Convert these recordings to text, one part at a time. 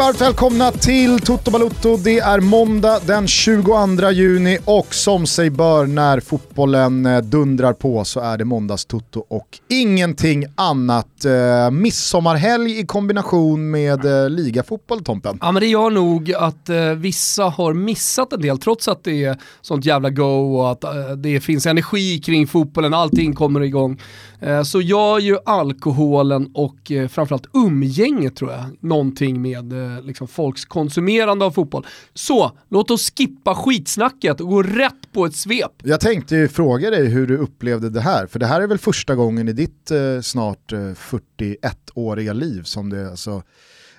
Varmt välkomna till Toto Balutto. Det är måndag den 22 juni och som sig bör när fotbollen eh, dundrar på så är det måndags-Toto och ingenting annat. Eh, midsommarhelg i kombination med eh, ligafotboll, Tompen. Ja men det gör nog att eh, vissa har missat en del trots att det är sånt jävla go och att eh, det finns energi kring fotbollen, allting kommer igång. Eh, så gör ju alkoholen och eh, framförallt umgänget tror jag någonting med eh, eh, liksom folks konsumerande av fotboll. Så, låt oss skippa skitsnacket och gå rätt på ett svep. Jag tänkte ju fråga dig hur du upplevde det här, för det här är väl första gången i ditt eh, snart eh, 41-åriga liv som det alltså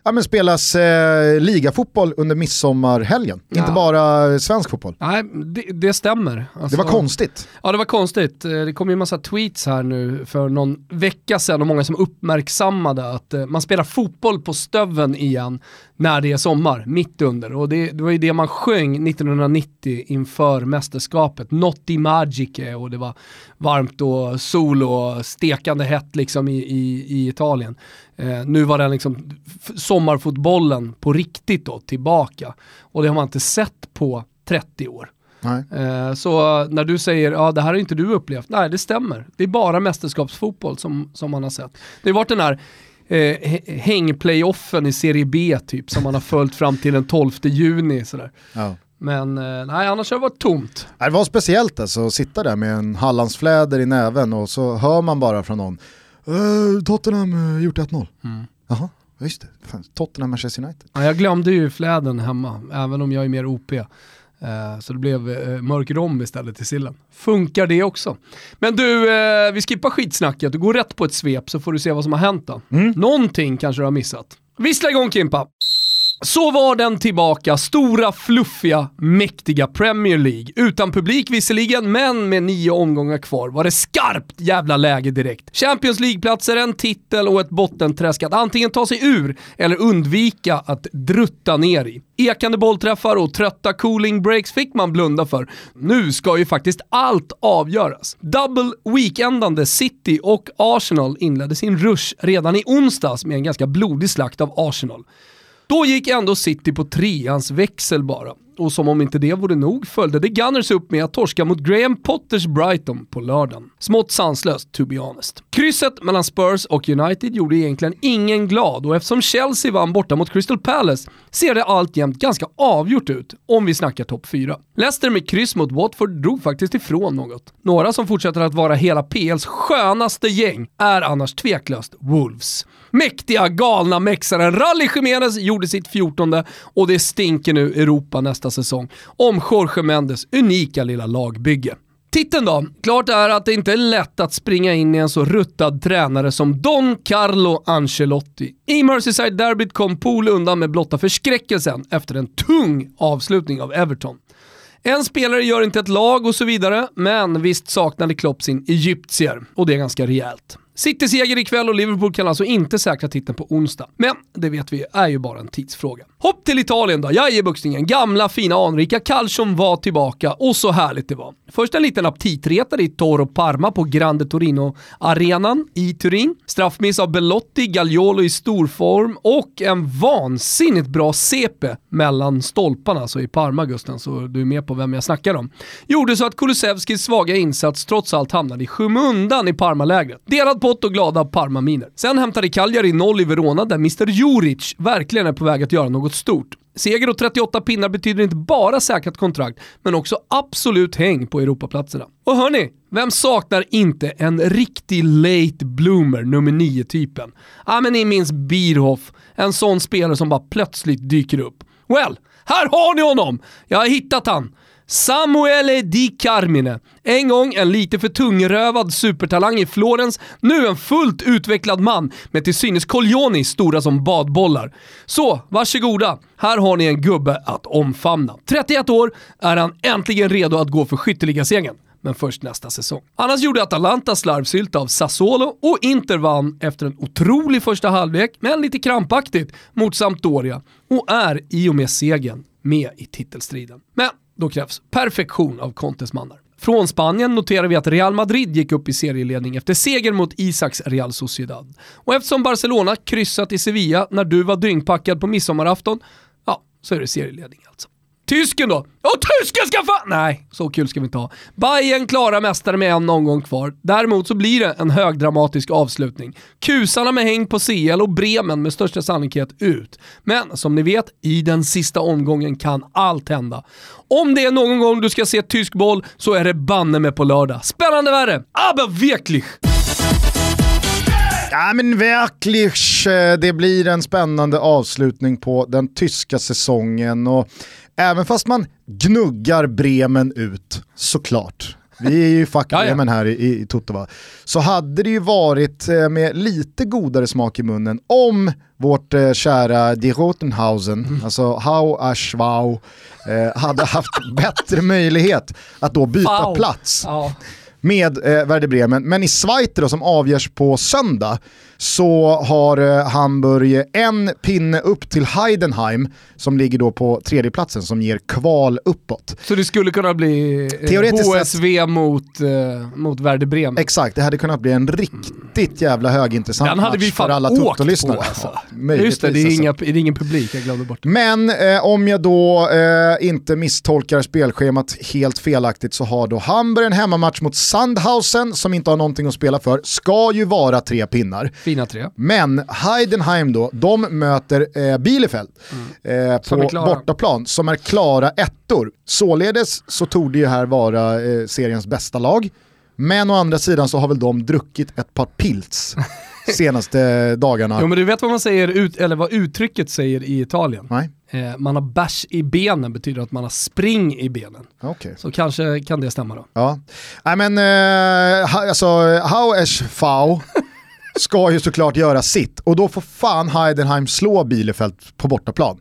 ja, men spelas eh, ligafotboll under midsommarhelgen, Ja. inte bara svensk fotboll. Nej, det, det stämmer. Alltså- Det var konstigt. Ja det var konstigt. Eh, Det kom ju en massa tweets här nu för någon vecka sedan och många som uppmärksammade att eh, man spelar fotboll på Stöven igen när det är sommar, mitt under. Och det, det var ju det man sjöng 1990 inför mästerskapet. Notti magiche och det var varmt och sol och stekande hett liksom i, i, i Italien. Eh, nu var den liksom sommarfotbollen på riktigt då tillbaka. Och det har man inte sett på 30 år. Eh, Så när du säger ja det här har inte du upplevt, nej det stämmer. Det är bara mästerskapsfotboll som, som man har sett. Det har varit den här eh, hä- hängplayoffen i Serie B typ som man har följt fram till den 12 juni. Sådär. Ja. Men eh, nej, annars har det varit tomt. Det var speciellt alltså att sitta där med en Hallandsfläder i näven och så hör man bara från någon "Eh, Tottenham uh, gjort 1-0. Mm. Jaha, ja, just det. Fan, Tottenham Manchester United. Ja, jag glömde ju fläden hemma, även om jag är mer OP. Eh, Så det blev eh, mörk rom istället i sillen. Funkar det också? Men du, vi skippar skitsnacket, du går rätt på ett svep så får du se vad som har hänt då. Någonting kanske du har missat. Vissla igång Kimpa! Så var den tillbaka, stora, fluffiga, mäktiga Premier League. Utan publik visserligen, men med nio omgångar kvar var det skarpt jävla läge direkt. Champions League-platser, en titel och ett bottenträsk att antingen ta sig ur eller undvika att drutta ner i. Ekande bollträffar och trötta cooling breaks fick man blunda för. Nu ska ju faktiskt allt avgöras. Double weekendande City och Arsenal inledde sin rush redan i onsdags med en ganska blodig slakt av Arsenal. Då gick ändå City på treans växel bara. Och som om inte det vore nog följde det Gunners upp med att torska mot Graham Potters Brighton på lördagen. Smått sanslöst to be honest. Krysset mellan Spurs och United gjorde egentligen ingen glad och eftersom Chelsea vann borta mot Crystal Palace ser det alltjämt ganska avgjort ut om vi snackar topp 4. Leicester med kryss mot Watford drog faktiskt ifrån något. Några som fortsätter att vara hela PLs skönaste gäng är annars tveklöst Wolves. Mäktiga, galna mexaren Rally Jiménez gjorde sitt 14 och det stinker nu Europa nästa säsong om Jorge Mendes unika lilla lagbygge. Titeln då? Klart är att det inte är lätt att springa in i en så ruttad tränare som Don Carlo Ancelotti. I Merseyside-derbyt kom Pool undan med blotta förskräckelsen efter en tung avslutning av Everton. En spelare gör inte ett lag och så vidare, men visst saknade Klopp sin egyptier. Och det är ganska rejält. City-seger ikväll och Liverpool kan alltså inte säkra titeln på onsdag. Men det vet vi är ju bara en tidsfråga. Hopp till Italien då, jajebuxningen. Gamla fina anrika Calcium var tillbaka och så härligt det var. Först en liten aptitretare i Toro Parma på Grande Torino-arenan i Turin. Straffmiss av Belotti, Gagliolo i storform och en vansinnigt bra CP mellan stolparna, alltså i Parma Gusten, så du är med på vem jag snackar om. Gjorde så att Kulusevskis svaga insats trots allt hamnade i skymundan i Parmalägret. Delad pott och glada Parma-miner. Sen hämtade Cagliari noll i Verona där Mr Juric verkligen är på väg att göra något stort. Seger och 38 pinnar betyder inte bara säkrat kontrakt, men också absolut häng på Europaplatserna. Och hörni, vem saknar inte en riktig late bloomer nummer 9-typen? Ja men ni minns Bierhoff, en sån spelare som bara plötsligt dyker upp. Well, här har ni honom! Jag har hittat han. Samuele Di Carmine. En gång en lite för tungrövad supertalang i Florens, nu en fullt utvecklad man med till synes Coglioni stora som badbollar. Så, varsågoda. Här har ni en gubbe att omfamna. 31 år är han äntligen redo att gå för skytteligasegern men först nästa säsong. Annars gjorde Atalanta slarvsylta av Sassuolo och Inter vann efter en otrolig första halvlek, men lite krampaktigt, mot Sampdoria och är i och med segern med i titelstriden. Men då krävs perfektion av Contes mannar. Från Spanien noterar vi att Real Madrid gick upp i serieledning efter seger mot Isaks Real Sociedad. Och eftersom Barcelona kryssat i Sevilla när du var dyngpackad på midsommarafton, ja, så är det serieledning alltså. Tysken då? Ja, tysken ska fan... Nej, så kul ska vi inte ha. Bayern klara mästare med en omgång kvar. Däremot så blir det en högdramatisk avslutning. Kusarna med häng på CL och Bremen med största sannolikhet ut. Men som ni vet, i den sista omgången kan allt hända. Om det är någon gång du ska se tysk boll så är det banne med på lördag. Spännande värre, aber wirklich! Ja men verkligen, eh, det blir en spännande avslutning på den tyska säsongen och även fast man gnuggar Bremen ut, såklart, vi är ju fackbremen här i, i Totova, så hade det ju varit eh, med lite godare smak i munnen om vårt eh, kära Die Rotenhausen, mm. alltså Hau Aschwau, eh, hade haft bättre möjlighet att då byta Wow. plats Ja. med eh, Werder Bremen. Men i Schweiz då, som avgörs på söndag så har eh, Hamburg en pinne upp till Heidenheim som ligger då på tredjeplatsen som ger kval uppåt. Så det skulle kunna bli eh, sett- HSV mot, eh, mot Werder Bremen. Exakt, det hade kunnat bli en riktigt jävla högintressant Den hade match vi för alla Toto-lyssnare. alltså. Ja, Just det, det är, möjligtvis, inga, alltså. det är ingen publik, jag glömde bort det. Men eh, om jag då eh, inte misstolkar spelschemat helt felaktigt så har då Hamburg en hemmamatch mot Sandhausen som inte har någonting att spela för, ska ju vara tre pinnar. Fina tre. Men Heidenheim då, de möter eh, Bielefeld eh, Mm. Som är på klara. bortaplan som är klara ettor. Således så tog det ju här vara eh, seriens bästa lag. Men å andra sidan så har väl de druckit ett par pilz senaste dagarna. Jo men du vet vad man säger, ut, eller vad uttrycket säger i Italien? Nej, Eh, man har bärs i benen betyder att man har spring i benen. okej. Så kanske kan det stämma då. Ja. Nej men, eh, alltså, How es Fau ska ju såklart göra sitt och då får fan Heidenheim slå Bielefeld på bortaplan.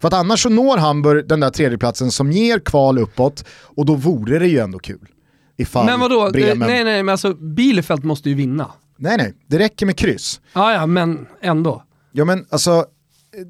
För att annars så når Hamburg den där tredjeplatsen som ger kval uppåt och då vore det ju ändå kul. Ifall Men vadå, Bremen... nej nej men alltså Bielefeld måste ju vinna. nej nej, det räcker med kryss. Ja ja, men ändå. Ja men alltså,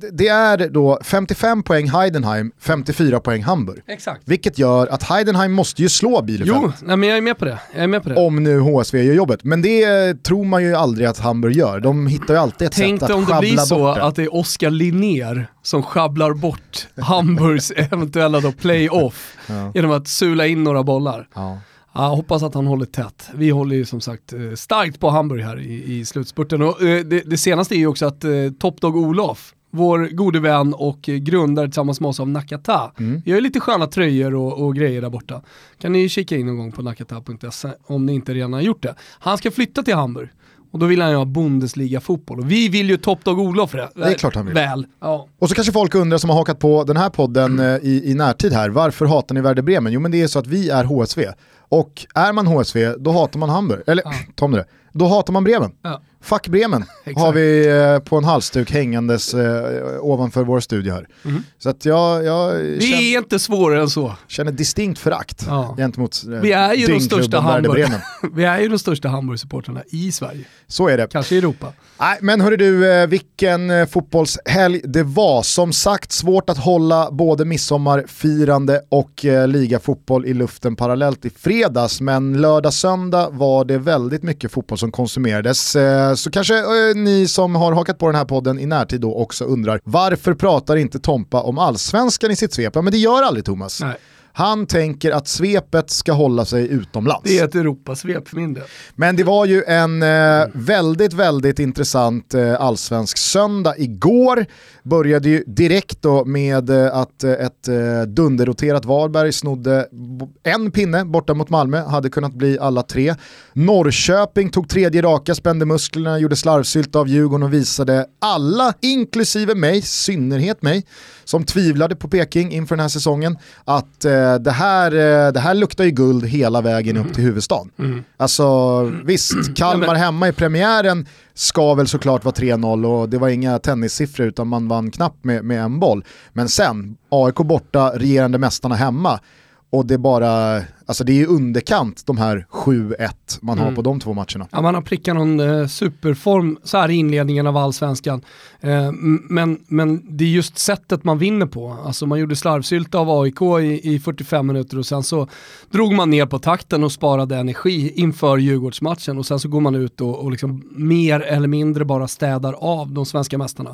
det- det är då 55 poäng Heidenheim, 54 poäng Hamburg. Exakt. Vilket gör att Heidenheim måste ju slå Bielefeld. Jo, nej, men jag är med på det. Jag är med på det. Om nu HSV gör jobbet. Men det tror man ju aldrig att Hamburg gör. De hittar ju alltid ett Tänk sätt att om det blir sjabbla så bort det. att det är Oskar Linnér som sjabblar bort Hamburgs eventuella då play-off Ja. genom att sula in några bollar. Ja. Ja, hoppas att han håller tätt. Vi håller ju som sagt eh, starkt på Hamburg här i, i slutspurten. Och, eh, det, det senaste är ju också att eh, Topdog Olof, vår gode vän och grundare tillsammans med oss av Nakata, Mm. gör ju lite sköna tröjor och, och grejer där borta. Kan ni kika in någon gång på nakata.se om ni inte redan har gjort det. Han ska flytta till Hamburg. Och då vill han ju ha Bundesliga-fotboll. Och vi vill ju Topdog Olof det. Det är klart han vill. Väl. Ja. Och så kanske folk undrar som har hakat på den här podden Mm. eh, i, i närtid här, varför hatar ni Werder Bremen? Jo men det är så att vi är HSV. Och är man HSV, då hatar man Hamburg. Eller, Ja. Tom det. Då hatar man Bremen. Ja. Fuck Bremen har vi eh, på en halsduk hängandes eh, ovanför vår studio här. Mhm. Så att jag, jag Det känner, är inte svårare än så. känner distinkt förakt Ja. gentemot eh, Vi är ju de dyngklubben största Werder Hamburg. Bremen. Vi är ju de största Hamburg-supportrarna i Sverige. Så är det. Kanske i Europa. Nej, men hörru du, eh, vilken eh, fotbollshelg det var. Som sagt, svårt att hålla både midsommarfirande och eh, ligafotboll i luften parallellt i fredags, men lördag-söndag var det väldigt mycket fotboll som konsumerades. Eh, Eh, så kanske eh, ni som har hakat på den här podden i närtid då också undrar, varför pratar inte Tompa om allsvenskan i sitt svep? Ja, men det gör aldrig Thomas. Nej. Han tänker att svepet ska hålla sig utomlands. Det är ett Europasvep för min del. Men det var ju en eh, väldigt, väldigt intressant eh, allsvensk söndag igår. Började ju direkt då med eh, att eh, ett eh, dunderroterat Varberg snodde en pinne borta mot Malmö, hade kunnat bli alla tre. Norrköping tog tredje raka, spände musklerna, gjorde slarvsylt av Djurgården och visade alla, inklusive mig, synnerhet mig, som tvivlade på Peking inför den här säsongen, att eh, det, här, eh, det här luktar ju guld hela vägen upp till huvudstaden. Alltså visst, Kalmar hemma i premiären ska väl såklart vara 3-0 och det var inga tennissiffror utan man vann knappt med, med en boll. Men sen, AIK borta, regerande mästarna hemma och det bara, Alltså det är underkant de här 7-1 man har Mm. på de två matcherna. Ja, man har prickat någon eh, superform så här i inledningen av allsvenskan. Eh, men, men det är just sättet man vinner på. Alltså man gjorde slarvsylta av AIK i, i 45 minuter och sen så drog man ner på takten och sparade energi inför Djurgårdsmatchen och sen så går man ut och, och liksom mer eller mindre bara städar av de svenska mästarna.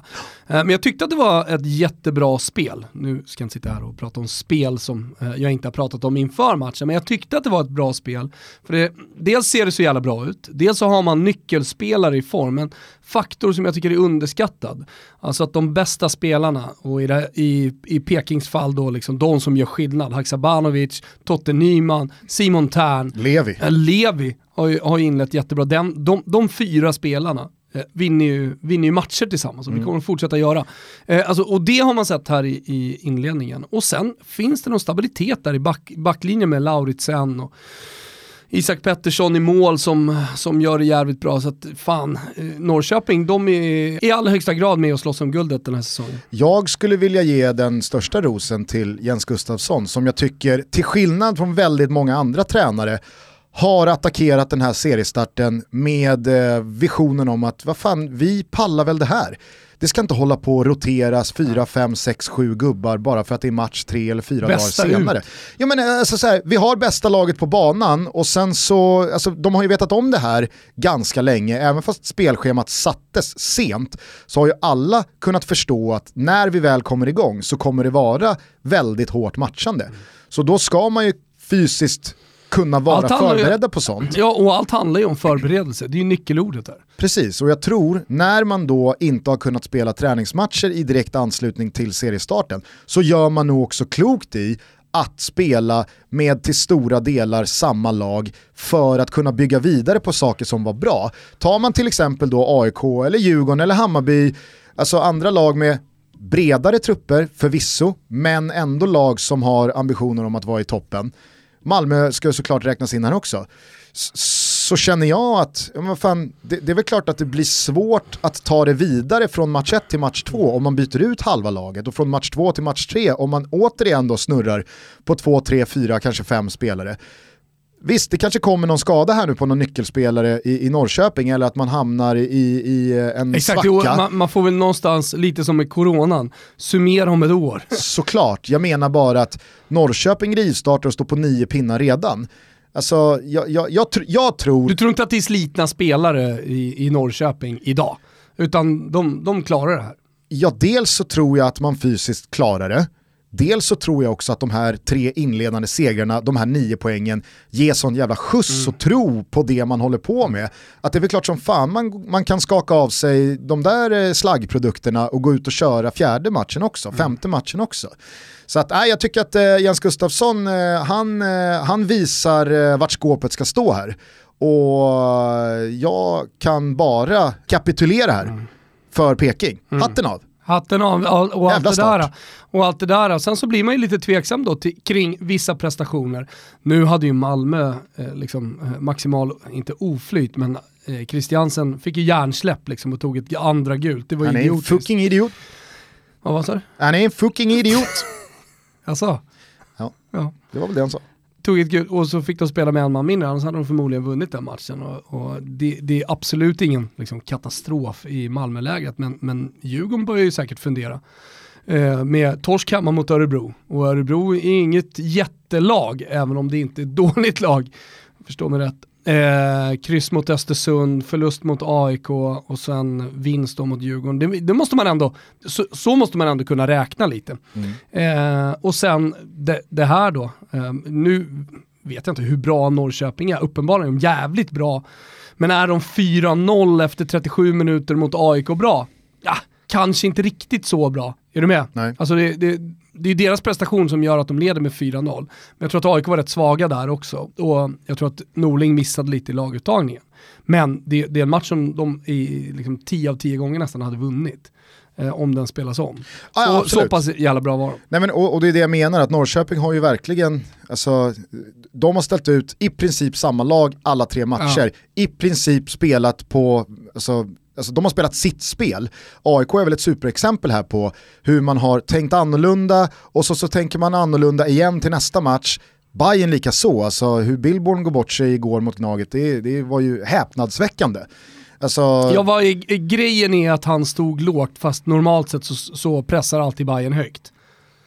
Eh, men jag tyckte att det var ett jättebra spel. Nu ska jag inte sitta här och prata om spel som jag inte har pratat om inför matchen, men jag tyckte att det var ett bra spel. För det, dels ser det så jävla bra ut, dels så har man nyckelspelare i form, en faktor som jag tycker är underskattad. Alltså att de bästa spelarna, och i, det, i, i Pekings fall då liksom de som gör skillnad, Haksabanovic, Totte Nyman, Simon Tern, Levi. Eh, Levi har ju, har inlett jättebra. Den, de, de fyra spelarna vinner, ju, vinner ju matcher tillsammans och Mm. det kommer de fortsätta göra. Eh, alltså, och det har man sett här i, i inledningen. Och sen finns det någon stabilitet där i back, backlinjen med Lauritsen och Isak Pettersson i mål som, som gör det jävligt bra. Så att fan, eh, Norrköping de är i allra högsta grad med och slåss om guldet den här säsongen. Jag skulle vilja ge den största rosen till Jens Gustafsson som jag tycker, till skillnad från väldigt många andra tränare, har attackerat den här seriestarten med eh, visionen om att vad fan, vi pallar väl det här. Det ska inte hålla på att roteras 4, 5, 6, 7 gubbar bara för att det är match 3 eller 4 dagar senare. ut. Ja, men, eh, alltså, så här, vi har bästa laget på banan och sen så, alltså, de har ju vetat om det här ganska länge, även fast spelschemat sattes sent, så har ju alla kunnat förstå att när vi väl kommer igång så kommer det vara väldigt hårt matchande. Så då ska man ju fysiskt kunna vara Allt handlar ju- förberedda på sånt. Ja, och allt handlar ju om förberedelse. Det är ju nyckelordet där. Precis, och jag tror när man då inte har kunnat spela träningsmatcher i direkt anslutning till seriestarten så gör man nog också klokt i att spela med till stora delar samma lag för att kunna bygga vidare på saker som var bra. Tar man till exempel då AIK eller Djurgården eller Hammarby, alltså andra lag med bredare trupper förvisso, men ändå lag som har ambitioner om att vara i toppen. Malmö ska ju såklart räknas in här också. S- Så känner jag att, men fan, det, det är väl klart att det blir svårt att ta det vidare från match 1 till match 2 om man byter ut halva laget och från match 2 till match 3 om man återigen då snurrar på 2, 3, 4, kanske 5 spelare. Visst, det kanske kommer någon skada här nu på någon nyckelspelare i, i Norrköping eller att man hamnar i, i en Exakt, svacka. jo, man, man får väl någonstans, lite som med coronan, summera om ett år. Såklart, jag menar bara att Norrköping rivstartar och står på nio pinnar redan. Alltså, jag, jag, jag, jag tror... Du tror inte att det är slitna spelare i, i Norrköping idag? Utan de, de klarar det här. Ja, dels så tror jag att man fysiskt klarar det. Dels så tror jag också att de här tre inledande segrarna, de här nio poängen, ger sån jävla skjuts och tro på det man håller på med. Att det är väl klart som fan man, man kan skaka av sig de där eh, slaggprodukterna och gå ut och köra fjärde matchen också, femte matchen också. Så att, nej, jag tycker att eh, Jens Gustafsson, eh, han, eh, han visar eh, vart skåpet ska stå här. Och eh, jag kan bara kapitulera här för Peking. Hatten av. Hatten av och, och allt det där. Och allt det där. Sen så blir man ju lite tveksam då till, kring vissa prestationer. Nu hade ju Malmö eh, liksom, eh, maximal, inte oflyt, men eh, Christiansen fick ju hjärnsläpp liksom och tog ett andra gult. Det var Han är en idiotiskt. fucking idiot. Ja, vad sa du? Han är en fucking idiot. Alltså, Ja. ja. Det var väl det han sa. Tog ett gult och så fick de spela med en man mindre, annars hade de förmodligen vunnit den matchen. Och, och det, det är absolut ingen liksom, katastrof i Malmöläget, men, men Djurgården börjar ju säkert fundera. Eh, med torsk hemma mot Örebro. Och Örebro är inget jättelag, även om det inte är ett dåligt lag. Förstår mig rätt. Eh, kryss mot Östersund, förlust mot AIK och sen vinst mot Djurgården. Det, det måste man ändå, så, så måste man ändå kunna räkna lite. Eh, och sen det, det här då, eh, nu vet jag inte hur bra Norrköping är, uppenbarligen är de jävligt bra. Men är de 4-0 efter 37 minuter mot AIK bra? Ja, kanske inte riktigt så bra. Är du med? Nej. Alltså det, det, det är deras prestation som gör att de leder med 4-0. Men jag tror att AIK var rätt svaga där också. Och jag tror att Norling missade lite i laguttagningen. Men det, det är en match som de i liksom 10 av 10 gånger nästan hade vunnit. Eh, om den spelas om. Ja, ja, så, så pass jävla bra var de. Nej, men, och, och det är det jag menar, att Norrköping har ju verkligen, alltså, de har ställt ut i princip samma lag alla tre matcher, i princip spelat på, alltså, alltså de har spelat sitt spel. AIK är väl ett superexempel här på hur man har tänkt annorlunda och så, så tänker man annorlunda igen till nästa match. Bayern lika så, alltså hur Billborn går bort sig igår mot Gnaget, det, det var ju häpnadsväckande. Alltså... Ja, vad grejen är att han stod lågt, fast normalt sett så, så pressar alltid Bayern högt.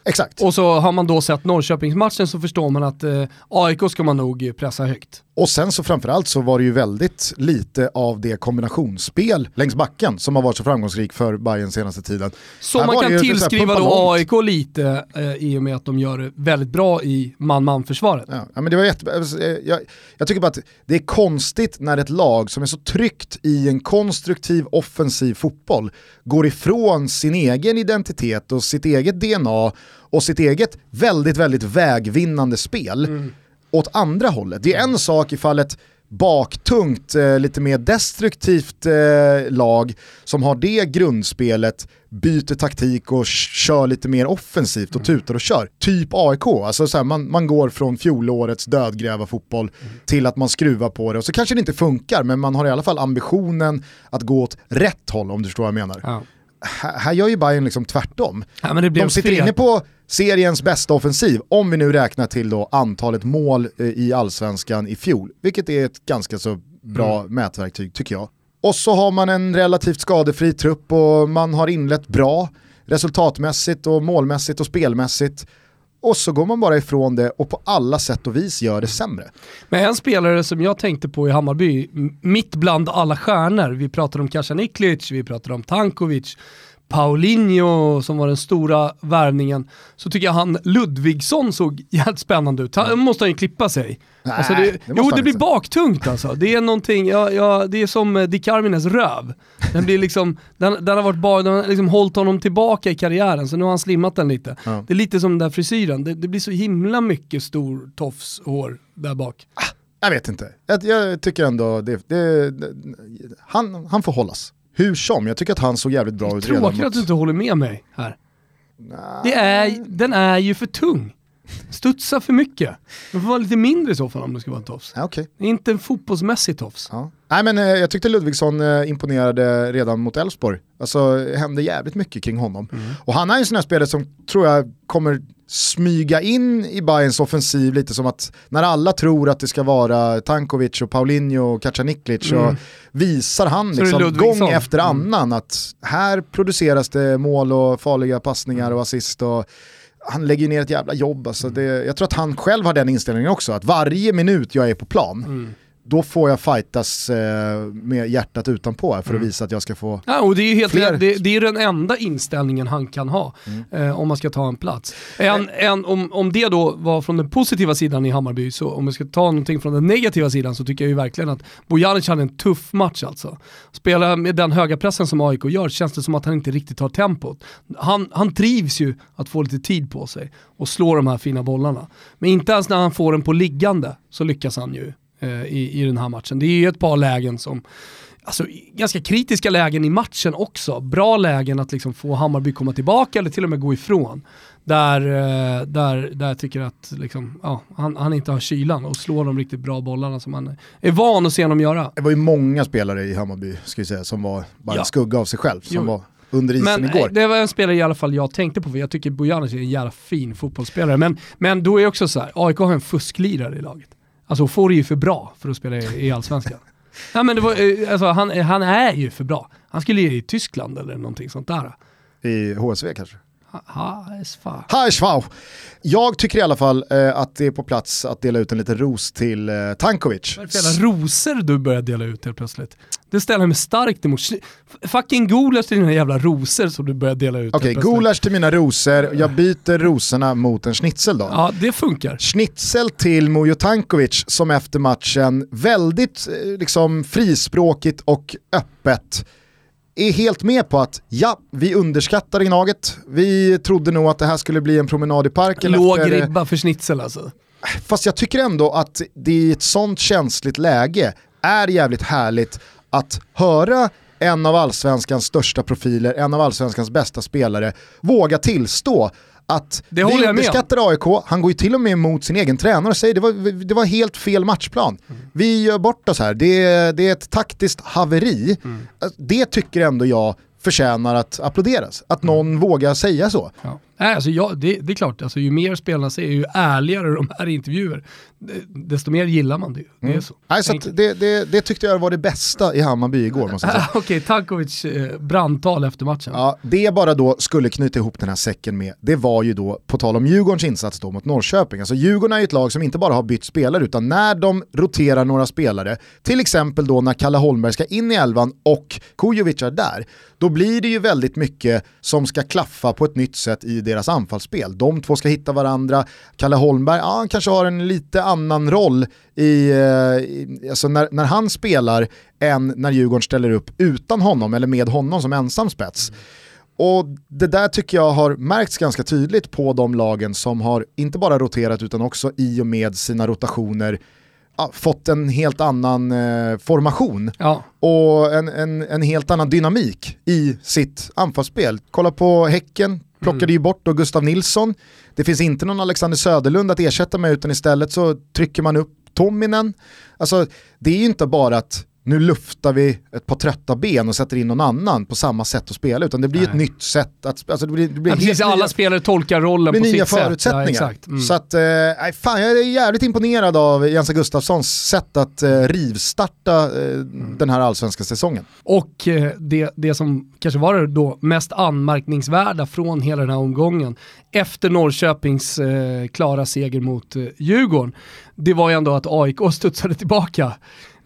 Exakt. Och så har man då sett Norrköpingsmatchen så förstår man att eh, AIK ska man nog pressa högt. Och sen så framförallt så var det ju väldigt lite av det kombinationsspel längs backen som har varit så framgångsrik för Bayern senaste tiden. Så man kan tillskriva då AIK lite eh, i och med att de gör det väldigt bra i man-man-försvaret. Ja, men det var jätte... Alltså, eh, jag, jag tycker bara att det är konstigt när ett lag som är så tryggt i en konstruktiv offensiv fotboll går ifrån sin egen identitet och sitt eget DNA och sitt eget väldigt, väldigt vägvinnande spel mm. Åt andra hållet. Det är en sak ifall ett baktungt, eh, lite mer destruktivt eh, lag som har det grundspelet byter taktik och kör lite mer offensivt och mm. tutar och kör. Typ AIK, alltså så här, man, man går från fjolårets dödgräva fotboll mm. till att man skruvar på det och så kanske det inte funkar men man har i alla fall ambitionen att gå åt rätt håll om du förstår vad jag menar. Ja. Här, gör ju Bayern liksom tvärtom. Ja, De sitter fel. inne på seriens bästa offensiv, om vi nu räknar till då antalet mål eh, i allsvenskan i fjol, vilket är ett ganska så bra mm. mätverktyg tycker jag. Och så har man en relativt skadefri trupp och man har inlett bra resultatmässigt och målmässigt och spelmässigt. Och så går man bara ifrån det och på alla sätt och vis gör det sämre. Men en spelare som jag tänkte på i Hammarby, mitt bland alla stjärnor, vi pratade om Kasaniklic, vi pratade om Tankovic, Paulinho som var den stora värvningen, så tycker jag han Ludvigsson såg jävligt spännande ut. Han måste han ju klippa sig. Nej, alltså det, det jo, det blir baktungt alltså. Det är någonting, ja, ja, det är som eh, Di Carmines röv. Den, blir liksom, den, den har varit bara, den har liksom hållit honom tillbaka i karriären, så nu har han slimmat den lite. Ja. Det är lite som den där frisyren, det, det blir så himla mycket stor tofshår där bak. Ah, jag vet inte, jag, jag tycker ändå det, det, han, han får hållas. Hur som, jag tycker att han såg jävligt bra ut redan. Tråkigt att du inte håller med mig här. Det är, den är ju för tung. Studsa för mycket. Den får vara lite mindre i så fall om det ska vara en tofs. Ja, okay. Inte en fotbollsmässig tofs. Ja. Nej, men, eh, jag tyckte Ludvigsson eh, imponerade redan mot Elfsborg. Alltså, det hände jävligt mycket kring honom. Mm. Och han är en sån här spelare som tror jag kommer smyga in i Bayerns offensiv lite som att när alla tror att det ska vara Tankovic och Paulinho och Kacaniklic mm. så visar han liksom gång efter mm. annan mm. att här produceras det mål och farliga passningar och assist och han lägger ner ett jävla jobb. Alltså det, jag tror att han själv har den inställningen också, att varje minut jag är på plan mm då får jag fightas eh, med hjärtat utanpå för att mm. visa att jag ska få ja, och det är helt fler... det, det, är den enda inställningen han kan ha mm. eh, om man ska ta en plats. En, en, om, om det då var från den positiva sidan i Hammarby, så om jag ska ta någonting från den negativa sidan så tycker jag ju verkligen att Bojanic hade en tuff match alltså. Spela med den höga pressen som AIK gör känns det som att han inte riktigt har tempot. Han, han trivs ju att få lite tid på sig och slå de här fina bollarna. Men inte ens när han får den på liggande så lyckas han ju Eh, i, i den här matchen. Det är ju ett par lägen som, alltså ganska kritiska lägen i matchen också. Bra lägen att liksom få Hammarby komma tillbaka eller till och med gå ifrån. Där, eh, där, där jag tycker att liksom, ja, han, han inte har kylan och slår de riktigt bra bollarna som han är van att se honom göra. Det var ju många spelare i Hammarby ska säga, som var bara ja. en skugga av sig själv. Som var under isen men, igår. Det var en spelare i alla fall jag tänkte på, för jag tycker Bojanic är en jävla fin fotbollsspelare. Men, men då är också så här, AIK har en fusklirare i laget. Alltså får är ju för bra för att spela i, Allsvenskan. ja, men det var, eh, alltså, han, han är ju för bra. Han skulle ju i Tyskland eller någonting sånt där. I HSV kanske? HSV. Jag tycker i alla fall eh, att det är på plats att dela ut en liten ros till eh, Tankovic. Vad är rosor du börjar dela ut helt plötsligt? Det ställer mig starkt emot. Fucking gulasch till dina jävla rosor som du börjar dela ut. Okej, okay, gulasch till mina rosor. Jag byter rosorna mot en schnitzel då. Ja, det funkar. Schnitzel till Mujo Tankovic som efter matchen väldigt eh, liksom, frispråkigt och öppet är helt med på att ja, vi underskattade Gnaget. Vi trodde nog att det här skulle bli en promenad i parken. Låg efter... ribba för schnitzel alltså. Fast jag tycker ändå att det i ett sånt känsligt läge är jävligt härligt att höra en av allsvenskans största profiler, en av allsvenskans bästa spelare, våga tillstå att det vi underskattar AIK, han går ju till och med emot sin egen tränare och säger det var, det var helt fel matchplan. Mm. Vi gör bort oss här, det, det är ett taktiskt haveri. Mm. Det tycker ändå jag förtjänar att applåderas, att någon mm. vågar säga så. Ja. Nej, alltså ja, det, det är klart, alltså, ju mer spelarna säger, ju ärligare de här intervjuer, desto mer gillar man det. Det är mm. så. Nej, så det, det, det, tyckte jag var det bästa i Hammarby igår måste jag säga. Okej, okay, Tankovic eh, brandtal efter matchen. Ja, det jag bara då skulle knyta ihop den här säcken med, det var ju då, på tal om Djurgårdens insats då mot Norrköping, alltså Djurgården är ju ett lag som inte bara har bytt spelare, utan när de roterar några spelare, till exempel då när Kalle Holmberg ska in i elvan och Kujovic är där, då blir det ju väldigt mycket som ska klaffa på ett nytt sätt i deras anfallsspel. De två ska hitta varandra, Kalle Holmberg, ja, han kanske har en lite annan roll i, eh, alltså när, när han spelar än när Djurgården ställer upp utan honom eller med honom som ensam spets. Mm. Och det där tycker jag har märkts ganska tydligt på de lagen som har inte bara roterat utan också i och med sina rotationer ja, fått en helt annan eh, formation ja. och en, en, en, helt annan dynamik i sitt anfallsspel. Kolla på Häcken, plockade mm. ju bort då Gustav Nilsson. Det finns inte någon Alexander Söderlund att ersätta med utan istället så trycker man upp Tominen. Alltså det är ju inte bara att nu luftar vi ett par trötta ben och sätter in någon annan på samma sätt att spela, utan det blir Nej. ett nytt sätt att... Alltså det blir, det blir ja, precis, alla nya, spelare tolkar rollen på nya sitt förutsättningar. Ja, mm. Så att, eh, fan, jag är jävligt imponerad av Jensa Gustafssons sätt att eh, rivstarta eh, mm. den här allsvenska säsongen. Och eh, det, det som kanske var det då mest anmärkningsvärda från hela den här omgången, efter Norrköpings eh, klara seger mot eh, Djurgården, det var ju ändå att AIK studsade tillbaka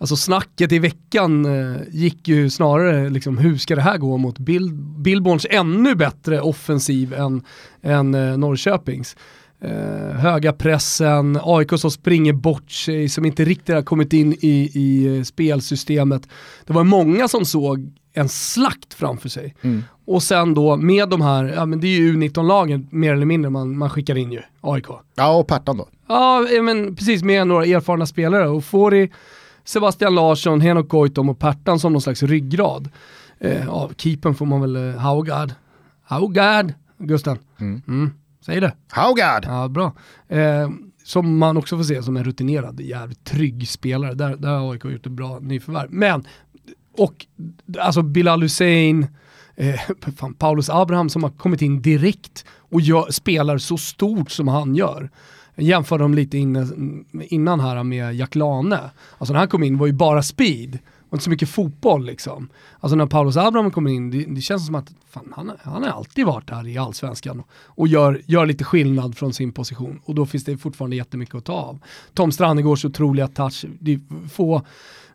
Alltså snacket i veckan eh, gick ju snarare liksom, hur ska det här gå mot Bil Billborns ännu bättre offensiv än, än eh, Norrköpings. Eh, höga pressen, AIK som springer bort sig, som inte riktigt har kommit in i, i eh, spelsystemet. Det var många som såg en slakt framför sig. Mm. Och sen då med de här, ja men det är ju U19-lagen mer eller mindre man, man skickar in ju, AIK. Ja och Pertan då. Ja men precis med några erfarna spelare och får i Sebastian Larsson, Henok Goitom och Pertan som någon slags ryggrad. Eh, ja, keepern får man väl eh, Haugard. Haugard, Gusten. Mm. Mm. Säg det. Haugard! Ja, bra. Eh, som man också får se som en rutinerad, jävligt trygg spelare. Där, där har AIK gjort ett bra nyförvärv. Men, och alltså Bilal Hussein, eh, fan, Paulus Abraham som har kommit in direkt och gör, spelar så stort som han gör. Jag jämförde dem lite innan, innan här med Jack Lane. Alltså när han kom in var ju bara speed och inte så mycket fotboll liksom. Alltså när Paulus Abraham kommer in, det, det, känns som att fan, han, han har alltid varit här i allsvenskan och gör, gör lite skillnad från sin position. Och då finns det fortfarande jättemycket att ta av. Tom Strannegårds otroliga touch, det är få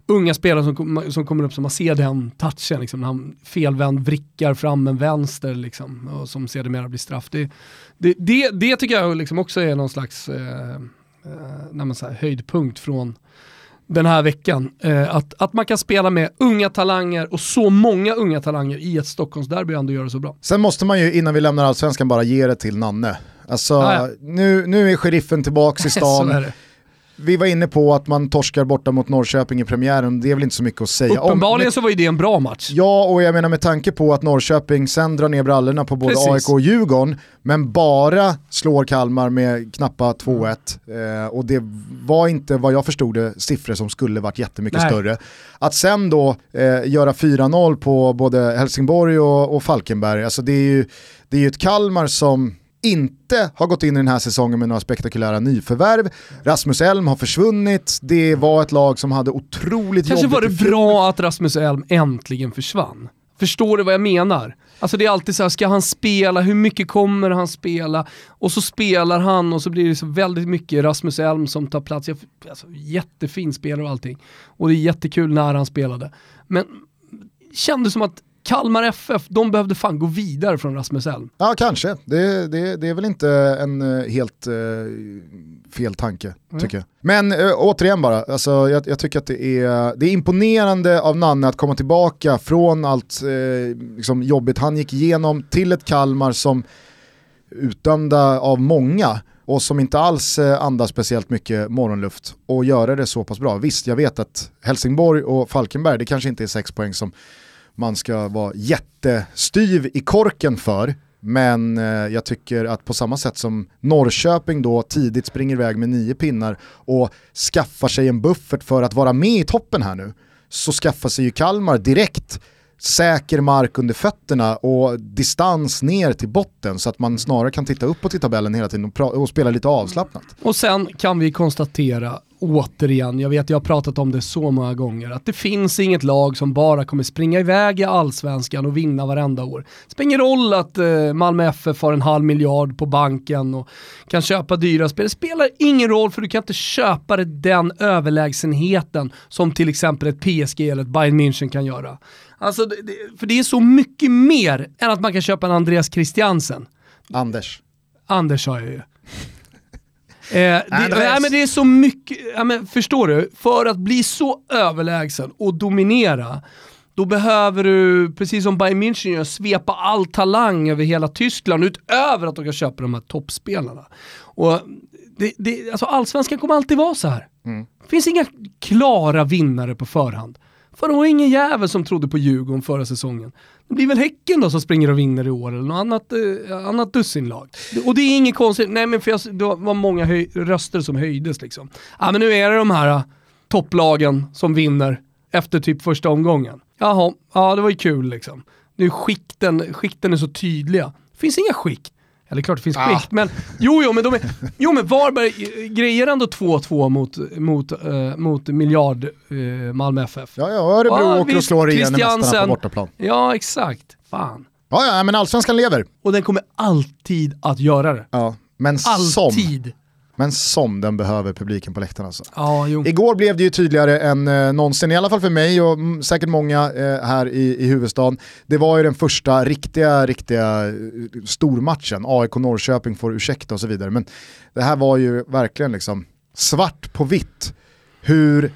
unga spelare som, som kommer upp som man ser den touchen, liksom, när han felvänd vrickar fram en vänster liksom, och som sedermera blir straff. Det, det, det, det tycker jag liksom också är någon slags eh, eh, höjdpunkt från den här veckan. Eh, att, att man kan spela med unga talanger och så många unga talanger i ett Stockholmsderby och ändå göra det så bra. Sen måste man ju innan vi lämnar allsvenskan bara ge det till Nanne. Alltså, ah, nu, nu är sheriffen tillbaka i stan vi var inne på att man torskar borta mot Norrköping i premiären, det är väl inte så mycket att säga Uppenbarligen om. så var ju det en bra match. Ja, och jag menar med tanke på att Norrköping sen drar ner brallorna på både Precis. AIK och Djurgården, men bara slår Kalmar med knappa 2-1. Eh, och det var inte vad jag förstod det siffror som skulle varit jättemycket Nej. större. Att sen då eh, göra 4-0 på både Helsingborg och, och Falkenberg, alltså det är ju det är ju ett Kalmar som inte har gått in i den här säsongen med några spektakulära nyförvärv. Rasmus Elm har försvunnit, det var ett lag som hade otroligt Kanske var det bra att Rasmus Elm äntligen försvann. Förstår du vad jag menar? Alltså det är alltid så här, ska han spela, hur mycket kommer han spela? Och så spelar han och så blir det så väldigt mycket Rasmus Elm som tar plats. Alltså, jättefin spelare och allting. Och det är jättekul när han spelade. Men kändes som att Kalmar FF, de behövde fan gå vidare från Rasmus Elm. Ja, kanske. Det, det, det är väl inte en uh, helt uh, fel tanke, mm. tycker jag. Men uh, återigen bara, alltså, jag, jag, tycker att det är, det är imponerande av Nanne att komma tillbaka från allt liksom, jobbigt han gick igenom till ett Kalmar som utdömda av många och som inte alls andas speciellt mycket morgonluft och göra det så pass bra. Visst, jag vet att Helsingborg och Falkenberg, det kanske inte är sex poäng som man ska vara jättestyv i korken för. Men eh, jag tycker att på samma sätt som Norrköping då tidigt springer iväg med nio pinnar och skaffar sig en buffert för att vara med i toppen här nu, så skaffar sig ju Kalmar direkt säker mark under fötterna och distans ner till botten så att man snarare kan titta uppåt i tabellen hela tiden och, och spela lite avslappnat. Och sen kan vi konstatera återigen, jag vet jag har pratat om det så många gånger, att det finns inget lag som bara kommer springa iväg i allsvenskan och vinna varenda år. Det spelar ingen roll att eh, Malmö FF har en halv miljard på banken och kan köpa dyra spel. Det spelar ingen roll för du kan inte köpa den överlägsenheten som till exempel ett PSG eller ett Bayern München kan göra. Alltså, det, för det är så mycket mer än att man kan köpa en Andreas Christiansen. Anders. Anders sa jag ju. Eh, det, nej, men det är så mycket, ja, men förstår du? För att bli så överlägsen och dominera, då behöver du, precis som Bayern München gör, svepa all talang över hela Tyskland utöver att de kan köpa de här toppspelarna. Och det, det, alltså allsvenskan kommer alltid vara så här. Mm. Det finns inga klara vinnare på förhand. För det var ingen jävel som trodde på Djurgården förra säsongen. Det blir väl Häcken då som springer och vinner i år eller något annat, eh, annat dussinlag. Och det är inget konstigt, nej men för jag, det var många röster som höjdes liksom. Ja men nu är det de här uh, topplagen som vinner efter typ första omgången. Jaha, ja det var ju kul liksom. Nu skikten, skikten är så tydliga. Det finns inga skikt. Eller klart det finns ah. skikt, men jo, jo, men, de är, jo, men Varberg grejer ändå 2-2 mot, mot, uh, mot miljard uh, Malmö FF. Ja, ja, Örebro ja, åker och slår igen mästarna på bortaplan. Ja, exakt. Fan. Ja, ja, men allsvenskan lever. Och den kommer alltid att göra det. Ja, men alltid. som men som den behöver publiken på läktaren alltså. Ja, Igår blev det ju tydligare än eh, någonsin, i alla fall för mig och mm, säkert många eh, här i, i huvudstaden. Det var ju den första riktiga, riktiga eh, stormatchen. AIK Norrköping får ursäkta och så vidare. Men det här var ju verkligen liksom svart på vitt hur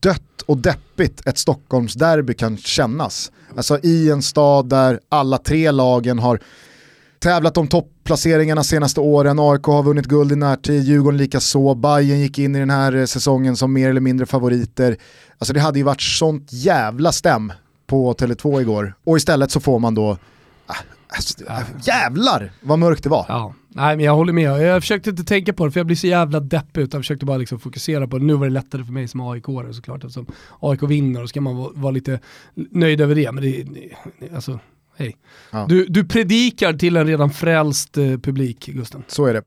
dött och deppigt ett Stockholmsderby kan kännas. Alltså i en stad där alla tre lagen har tävlat om topplaceringarna senaste åren, AIK har vunnit guld i närtid, Djurgården likaså, Bayern gick in i den här eh, säsongen som mer eller mindre favoriter. Alltså det hade ju varit sånt jävla stäm på Tele2 igår och istället så får man då ah, Alltså, jävlar vad mörkt det var. Ja. Nej men jag håller med, jag försökte inte tänka på det för jag blir så jävla deppig utan försökte bara liksom fokusera på det. Nu var det lättare för mig som aik såklart eftersom AIK vinner och så kan man vara lite nöjd över det. Men det, alltså, hej. Ja. Du, du predikar till en redan frälst eh, publik, Gusten. Så är det.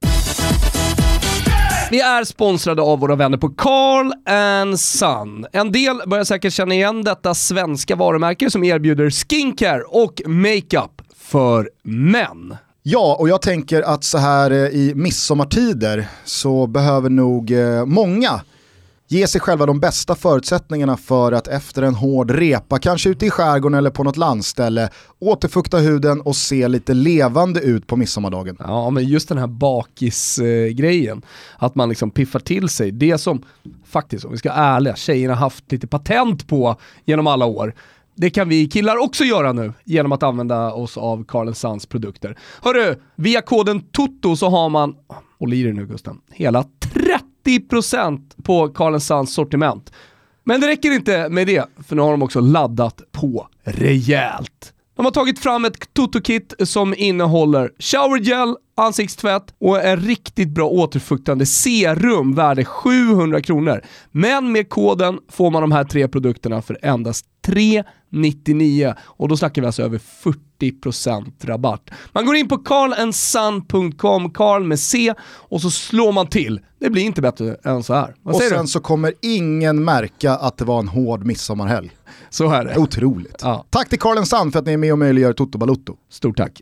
Vi är sponsrade av våra vänner på Carl and Son. En del börjar säkert känna igen detta svenska varumärke som erbjuder skincare och makeup för män. Ja, och jag tänker att så här eh, i midsommartider så behöver nog eh, många ge sig själva de bästa förutsättningarna för att efter en hård repa, kanske ute i skärgården eller på något landställe, återfukta huden och se lite levande ut på midsommardagen. Ja, men just den här bakisgrejen, att man liksom piffar till sig, det som faktiskt, om vi ska vara ärliga, tjejerna haft lite patent på genom alla år, det kan vi killar också göra nu genom att använda oss av Carl Sands produkter. Hörru, via koden TOTO så har man, håll i dig nu Gusten, hela 30% på Carl Sands sortiment. Men det räcker inte med det, för nu har de också laddat på rejält. De har tagit fram ett Toto-kit som innehåller showergel, ansiktstvätt och en riktigt bra återfuktande serum värde 700 kronor. Men med koden får man de här tre produkterna för endast 399 och då snackar vi alltså över 40% rabatt. Man går in på carlandsun.com, Carl med C, och så slår man till. Det blir inte bättre än så här. Vad och sen du? så kommer ingen märka att det var en hård midsommarhelg. Så är det. Otroligt. Ja. Tack till Carl Sun för att ni är med och möjliggör Toto Balutto. Stort tack.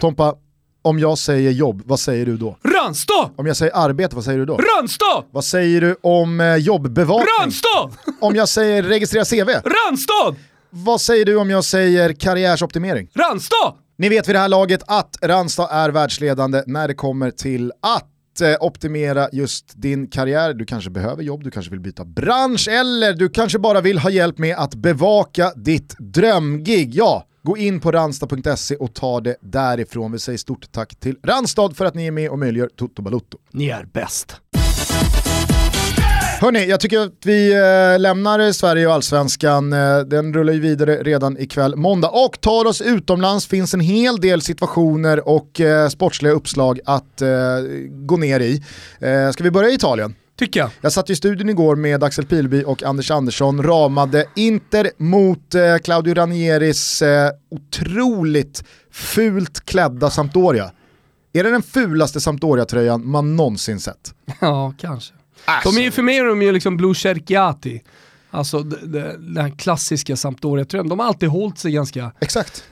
Tompa, om jag säger jobb, vad säger du då? Ranstad! Om jag säger arbete, vad säger du då? Ranstad! Vad säger du om eh, jobbbevakning? Ranstad! Om jag säger registrera CV? Ranstad! Vad säger du om jag säger karriärsoptimering? Ranstad! Ni vet vid det här laget att Ranstad är världsledande när det kommer till att Eh, optimera just din karriär. Du kanske behöver jobb, du kanske vill byta bransch eller du kanske bara vill ha hjälp med att bevaka ditt drömgig. Ja, Gå in på ranstad.se och ta det därifrån. Vi säger stort tack till Randstad för att ni är med och möjliggör Toto Balutto. Ni är bäst. Hörni, jag tycker att vi äh, lämnar Sverige och allsvenskan. Äh, den rullar ju vidare redan ikväll måndag och tar oss utomlands. finns en hel del situationer och äh, sportsliga uppslag att gå ner i. ska vi börja i Italien? Tycker jag. Jag satt i studion igår med Axel Pilby och Anders Andersson, ramade Inter mot eh, Claudio Ranieris eh, otroligt fult klädda Sampdoria. Är det den fulaste Sampdoria-tröjan man någonsin sett? Ja, kanske. Alltså. De är ju för mig är de ju liksom Blue Cerchiati. Alltså den här klassiska Sampdoria-tröjan. De har alltid hållit sig ganska... Exakt.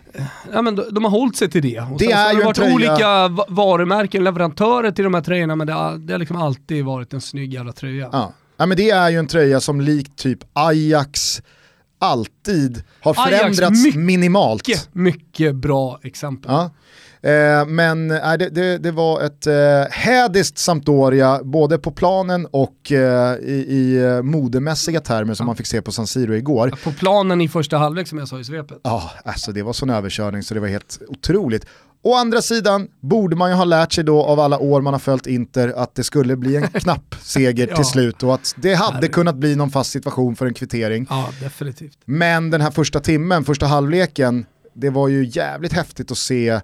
Ja, men de, de har hållit sig till det. Och Det sen är har det varit tröja- olika va- varumärken, leverantörer till de här tröjorna, men det har, det har liksom alltid varit en snygg jävla tröja. Ja. ja, men det är ju en tröja som likt typ Ajax alltid har Ajax, förändrats mycket- minimalt. Mycket bra exempel. Ja. Eh, men eh, det, det, det var ett eh, hädiskt Sampdoria, både på planen och eh, i, i eh, modemässiga termer som man fick se på San Siro igår. På planen i första halvlek som jag sa i svepet. Ja, alltså det var sån överkörning så det var helt otroligt. Å andra sidan borde man ju ha lärt sig då av alla år man har följt Inter att det skulle bli en knapp seger Ja. till slut och att det hade kunnat bli någon fast situation för en kvittering. Ja, definitivt. Men den här första timmen, första halvleken, det var ju jävligt häftigt att se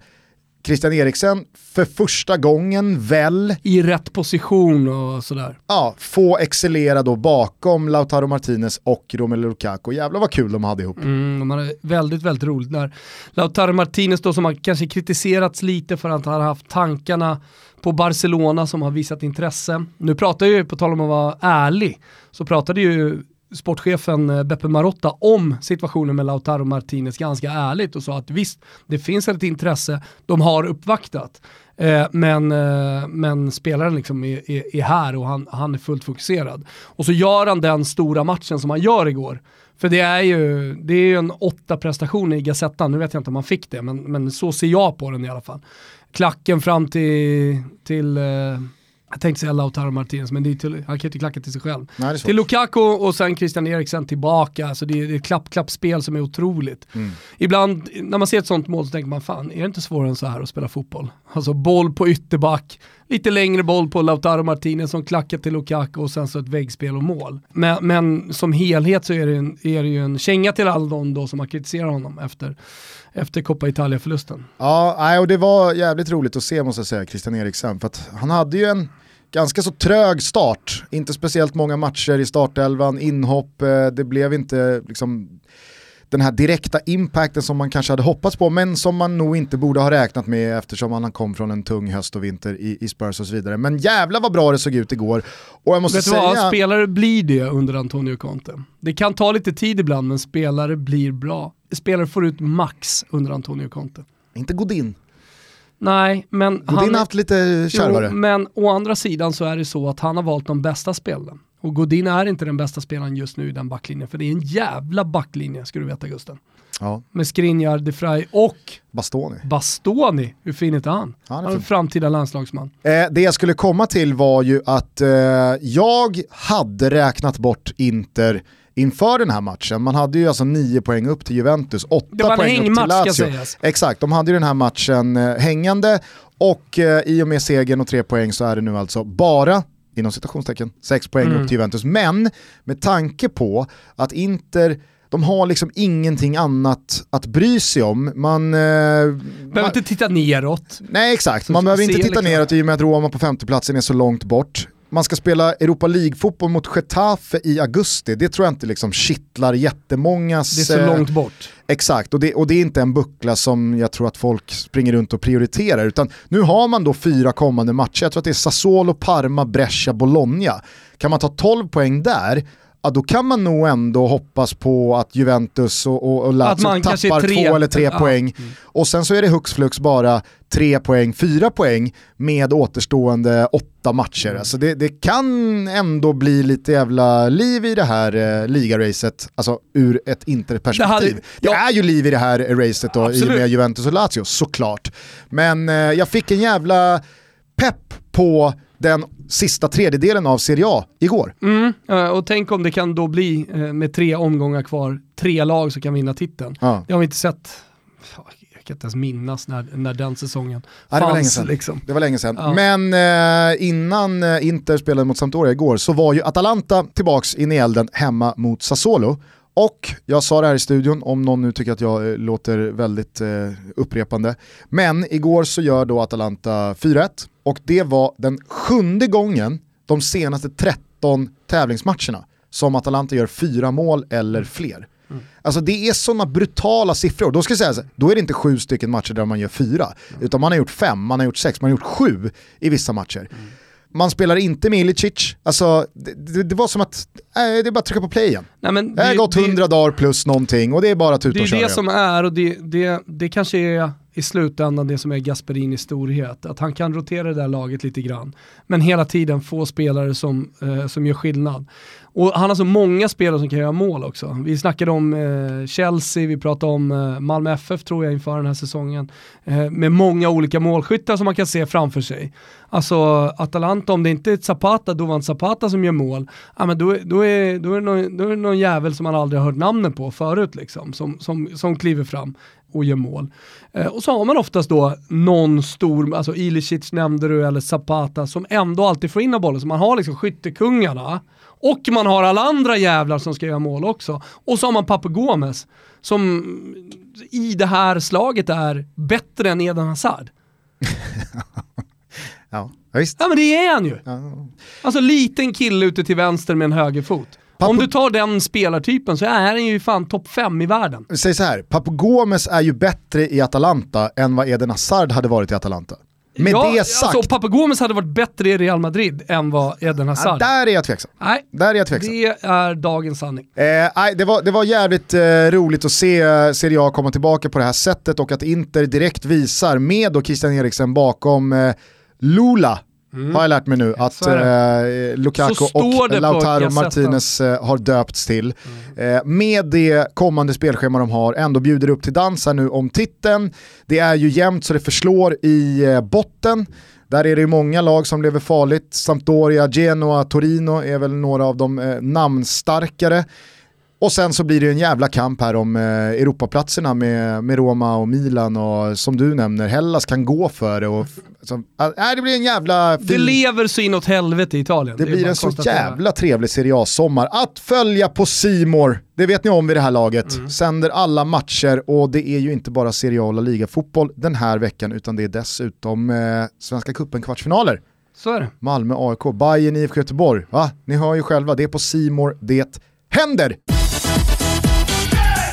Christian Eriksen för första gången väl I rätt position och sådär. ja, få excellera då bakom Lautaro Martinez och Romelu Lukaku. Jävlar vad kul de hade ihop. Mm, de hade väldigt, väldigt roligt när Lautaro Martinez då som har kanske kritiserats lite för att han har haft tankarna på Barcelona som har visat intresse. Nu pratar ju, på tal om att vara ärlig, så pratade ju sportchefen eh, Beppe Marotta om situationen med Lautaro Martinez ganska ärligt och sa att visst, det finns ett intresse, de har uppvaktat. Eh, men, eh, men spelaren liksom är, är, är här och han, han är fullt fokuserad. Och så gör han den stora matchen som han gör igår. För det är ju, det är ju en åtta prestation i Gazettan, nu vet jag inte om han fick det, men, men så ser jag på den i alla fall. Klacken fram till, till eh, jag tänkte säga Lautaro Martinez, men det är till, han kan ju inte klacka till sig själv. Nej. Till Lukaku och sen Christian Eriksen tillbaka, alltså det är, det är ett klapp-klapp-spel som är otroligt. Mm. Ibland när man ser ett sånt mål så tänker man fan, är det inte svårare än så här att spela fotboll? Alltså boll på ytterback, lite längre boll på Lautaro Martinez som klackar till Lukaku och sen så ett väggspel och mål. Men, men som helhet så är det, en, är det ju en känga till alla de då som har kritiserat honom efter, efter Coppa Italia-förlusten. Ja, och det var jävligt roligt att se måste jag säga, Christian Eriksen. För att han hade ju en ganska så trög start, inte speciellt många matcher i startelvan, inhopp, eh, det blev inte liksom den här direkta impacten som man kanske hade hoppats på, men som man nog inte borde ha räknat med eftersom han kom från en tung höst och vinter i, i Spurs och så vidare. Men jävla vad bra det såg ut igår. Och jag måste Vet säga... vad, spelare blir det under Antonio Conte. Det kan ta lite tid ibland men spelare blir bra. Spelare får ut max under Antonio Conte. Inte Godin. Nej, men Godin har haft lite kärvare. Jo, men å andra sidan så är det så att han har valt de bästa spelen. Och Godin är inte den bästa spelaren just nu i den backlinjen, för det är en jävla backlinje ska du veta Gusten. Ja, Med Skriniar, De Vrij och Bastoni. Bastoni. Hur fin är inte han? Han är Han är en framtida landslagsman. Eh, det jag skulle komma till var ju att eh, jag hade räknat bort Inter inför den här matchen. Man hade ju alltså nio poäng upp till Juventus, åtta Det var en poäng upp till hängmatch ska Lazio. sägas. Exakt, de hade ju den här matchen eh, hängande och eh, i och med segern och tre poäng så är det nu alltså bara inom citationstecken, sex poäng Mm. upp till Juventus. Men med tanke på att Inter de har liksom ingenting annat att bry sig om. Man, eh, Behöver man, inte titta neråt. Nej exakt, man behöver inte titta liksom. neråt i och med att Roma på femteplatsen är så långt bort. Man ska spela Europa League-fotboll mot Getafe i augusti, det tror jag inte liksom kittlar jättemångas... Det är så eh, långt bort. Exakt, och det, och det är inte en buckla som jag tror att folk springer runt och prioriterar, utan nu har man då fyra kommande matcher, jag tror att det är Sassuolo, Parma, Brescia, Bologna. Kan man ta 12 poäng där, ja, då kan man nog ändå hoppas på att Juventus och, och, och Lazio tappar tre. två eller tre Ja. poäng. Och sen så är det hux flux bara tre poäng, fyra poäng med återstående åtta matcher. Mm. Alltså det, det kan ändå bli lite jävla liv i det här eh, ligaracet, alltså ur ett interperspektiv. Det hade- Det, ja. är ju liv i det här racet då, i och Absolut. med Juventus och Lazio, såklart. Men eh, jag fick en jävla pepp på den sista tredjedelen av Serie A igår. Mm, eh, och tänk om det kan då bli, eh, med tre omgångar kvar, tre lag som kan vinna titeln. Ja. Det har vi inte sett, jag kan inte ens minnas när, när den säsongen Ja, det var länge fanns. sedan. Liksom. Det var länge sedan. Ja. Men eh, innan eh, Inter spelade mot Sampdoria igår så var ju Atalanta tillbaks in i elden hemma mot Sassuolo. Och jag sa det här i studion, om någon nu tycker att jag eh, låter väldigt eh, upprepande. Men igår så gör då Atalanta 4-1 och det var den sjunde gången de senaste 13 tävlingsmatcherna som Atalanta gör fyra mål eller fler. Mm. Alltså det är sådana brutala siffror. Då ska jag säga så, då är det inte sju stycken matcher där man gör fyra, mm. utan man har gjort fem, man har gjort sex, man har gjort sju i vissa matcher. Mm. Man spelar inte med Ilicic, alltså det, det, var som att, nej, det är bara att trycka på play igen. Nej, men det, det har gått hundra dagar plus någonting och det är bara att tuta och köra. Det är det som är och det, det, det kanske är i slutändan det som är Gasperinis storhet. Att han kan rotera det där laget lite grann. Men hela tiden få spelare som, eh, som gör skillnad. Och han har så många spelare som kan göra mål också. Vi snackade om eh, Chelsea, vi pratade om eh, Malmö FF tror jag inför den här säsongen. Eh, med många olika målskyttar som man kan se framför sig. Alltså Atalanta, om det inte är Zapata, Dovan Zapata som gör mål, ja, men då, då, är, då, är det någon, då är det någon jävel som man aldrig har hört namnet på förut liksom, som, som, som kliver fram och gör mål. Eh, och så har man oftast då någon stor, alltså Ilicic nämnde du, eller Zapata, som ändå alltid får in bollen. Så man har liksom skyttekungarna, och man har alla andra jävlar som ska göra mål också. Och så har man Papu Gomes som i det här slaget är bättre än Eden Hazard. ja, visst. Ja men det är han ju. Ja. Alltså liten kille ute till vänster med en högerfot. Papu... Om du tar den spelartypen så är han ju fan topp 5 i världen. Säg så här, Papu Gomes är ju bättre i Atalanta än vad Eden Hazard hade varit i Atalanta. Med ja, det sagt... Alltså, Papa Gomes hade varit bättre i Real Madrid än vad Eden Hazard. Ja, där är jag tveksam. Nej, där är jag tveksam. det är dagens sanning. Eh, nej, det, var, det var jävligt eh, roligt att se eh, Serie A komma tillbaka på det här sättet och att Inter direkt visar med då Christian Eriksen bakom eh, Lula Mm. Har jag lärt mig nu att eh, Lukaku och Lautaro Martinez eh, har döpts till. Mm. Eh, med det kommande spelschema de har ändå bjuder upp till dans här nu om titeln. Det är ju jämnt så det förslår i eh, botten. Där är det ju många lag som lever farligt. Sampdoria, Genoa, Torino är väl några av de eh, namnstarkare. Och sen så blir det en jävla kamp här om eh, Europaplatserna med, med Roma och Milan och som du nämner, Hellas kan gå för det. Och, så, äh, det blir en jävla... Fin... Det lever så inåt helvete i Italien. Det, det blir en så jävla trevlig Serie A-sommar. Att följa på Simor, det vet ni om vid det här laget. Mm. Sänder alla matcher och det är ju inte bara Serie A och Liga-fotboll den här veckan utan det är dessutom eh, Svenska Cupen kvartsfinaler. Så är det. Malmö, AIK, Bayern, IFK Göteborg. Va? Ni hör ju själva, det är på Simor det händer.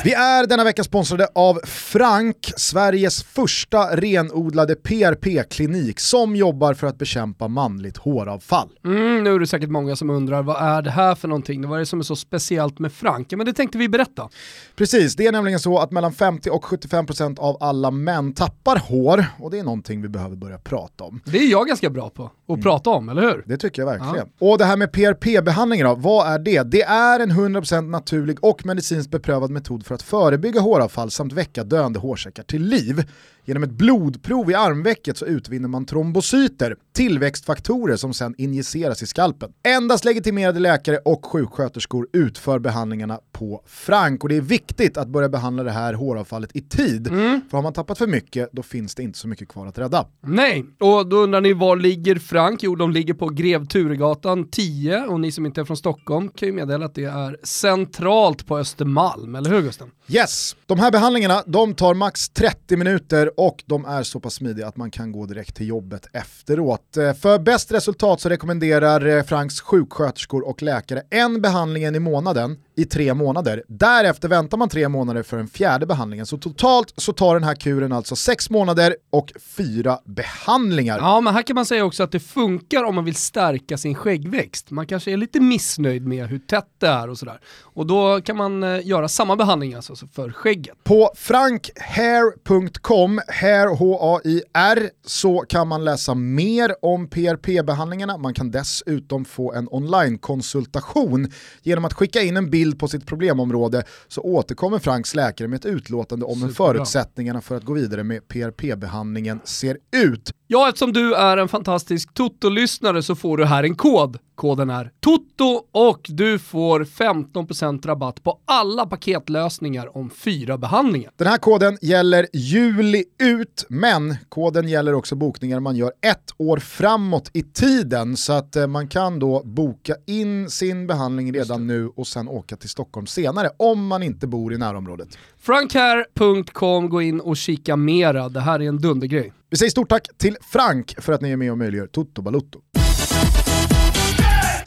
Vi är denna vecka sponsrade av Frank, Sveriges första renodlade PRP-klinik som jobbar för att bekämpa manligt håravfall. Mm, nu är det säkert många som undrar, vad är det här för någonting? Vad är det som är så speciellt med Frank? Men det tänkte vi berätta. Precis, det är nämligen så att mellan 50 och 75% av alla män tappar hår och det är någonting vi behöver börja prata om. Det är jag ganska bra på att mm. prata om, eller hur? Det tycker jag verkligen. Ja. Och det här med PRP-behandlingar då, vad är det? Det är en 100% naturlig och medicinskt beprövad metod för för att förebygga håravfall samt väcka döende hårsäckar till liv. Genom ett blodprov i armvecket så utvinner man trombocyter, tillväxtfaktorer som sedan injiceras i skalpen. Endast legitimerade läkare och sjuksköterskor utför behandlingarna på Frank och det är viktigt att börja behandla det här håravfallet i tid. Mm. För har man tappat för mycket då finns det inte så mycket kvar att rädda. Nej, och då undrar ni var ligger Frank? Jo, de ligger på Grev Turegatan 10 och ni som inte är från Stockholm kan ju meddela att det är centralt på Östermalm, eller hur Gusten? Yes, de här behandlingarna de tar max 30 minuter och de är så pass smidiga att man kan gå direkt till jobbet efteråt. Eh, för bäst resultat så rekommenderar eh, Franks sjuksköterskor och läkare en behandling i månaden i tre månader. Därefter väntar man tre månader för den fjärde behandlingen. Så totalt så tar den här kuren alltså sex månader och fyra behandlingar. Ja, men här kan man säga också att det funkar om man vill stärka sin skäggväxt. Man kanske är lite missnöjd med hur tätt det är och sådär. Och då kan man eh, göra samma behandling alltså för skägget. På frankhair.com, hair H-A-I-R, så kan man läsa mer om PRP-behandlingarna. Man kan dessutom få en online-konsultation genom att skicka in en bild bild på sitt problemområde så återkommer Franks läkare med ett utlåtande om hur förutsättningarna för att gå vidare med PRP-behandlingen ser ut. Ja, eftersom du är en fantastisk Toto-lyssnare så får du här en kod. Koden är TOTO och du får 15% rabatt på alla paketlösningar om fyra behandlingar. Den här koden gäller juli ut, men koden gäller också bokningar man gör ett år framåt i tiden så att eh, man kan då boka in sin behandling redan nu och sen åka till Stockholm senare om man inte bor i närområdet. Frankhair.com, gå in och kika mera. Det här är en dundergrej. Vi säger stort tack till Frank för att ni är med och möjliggör Toto Balutto.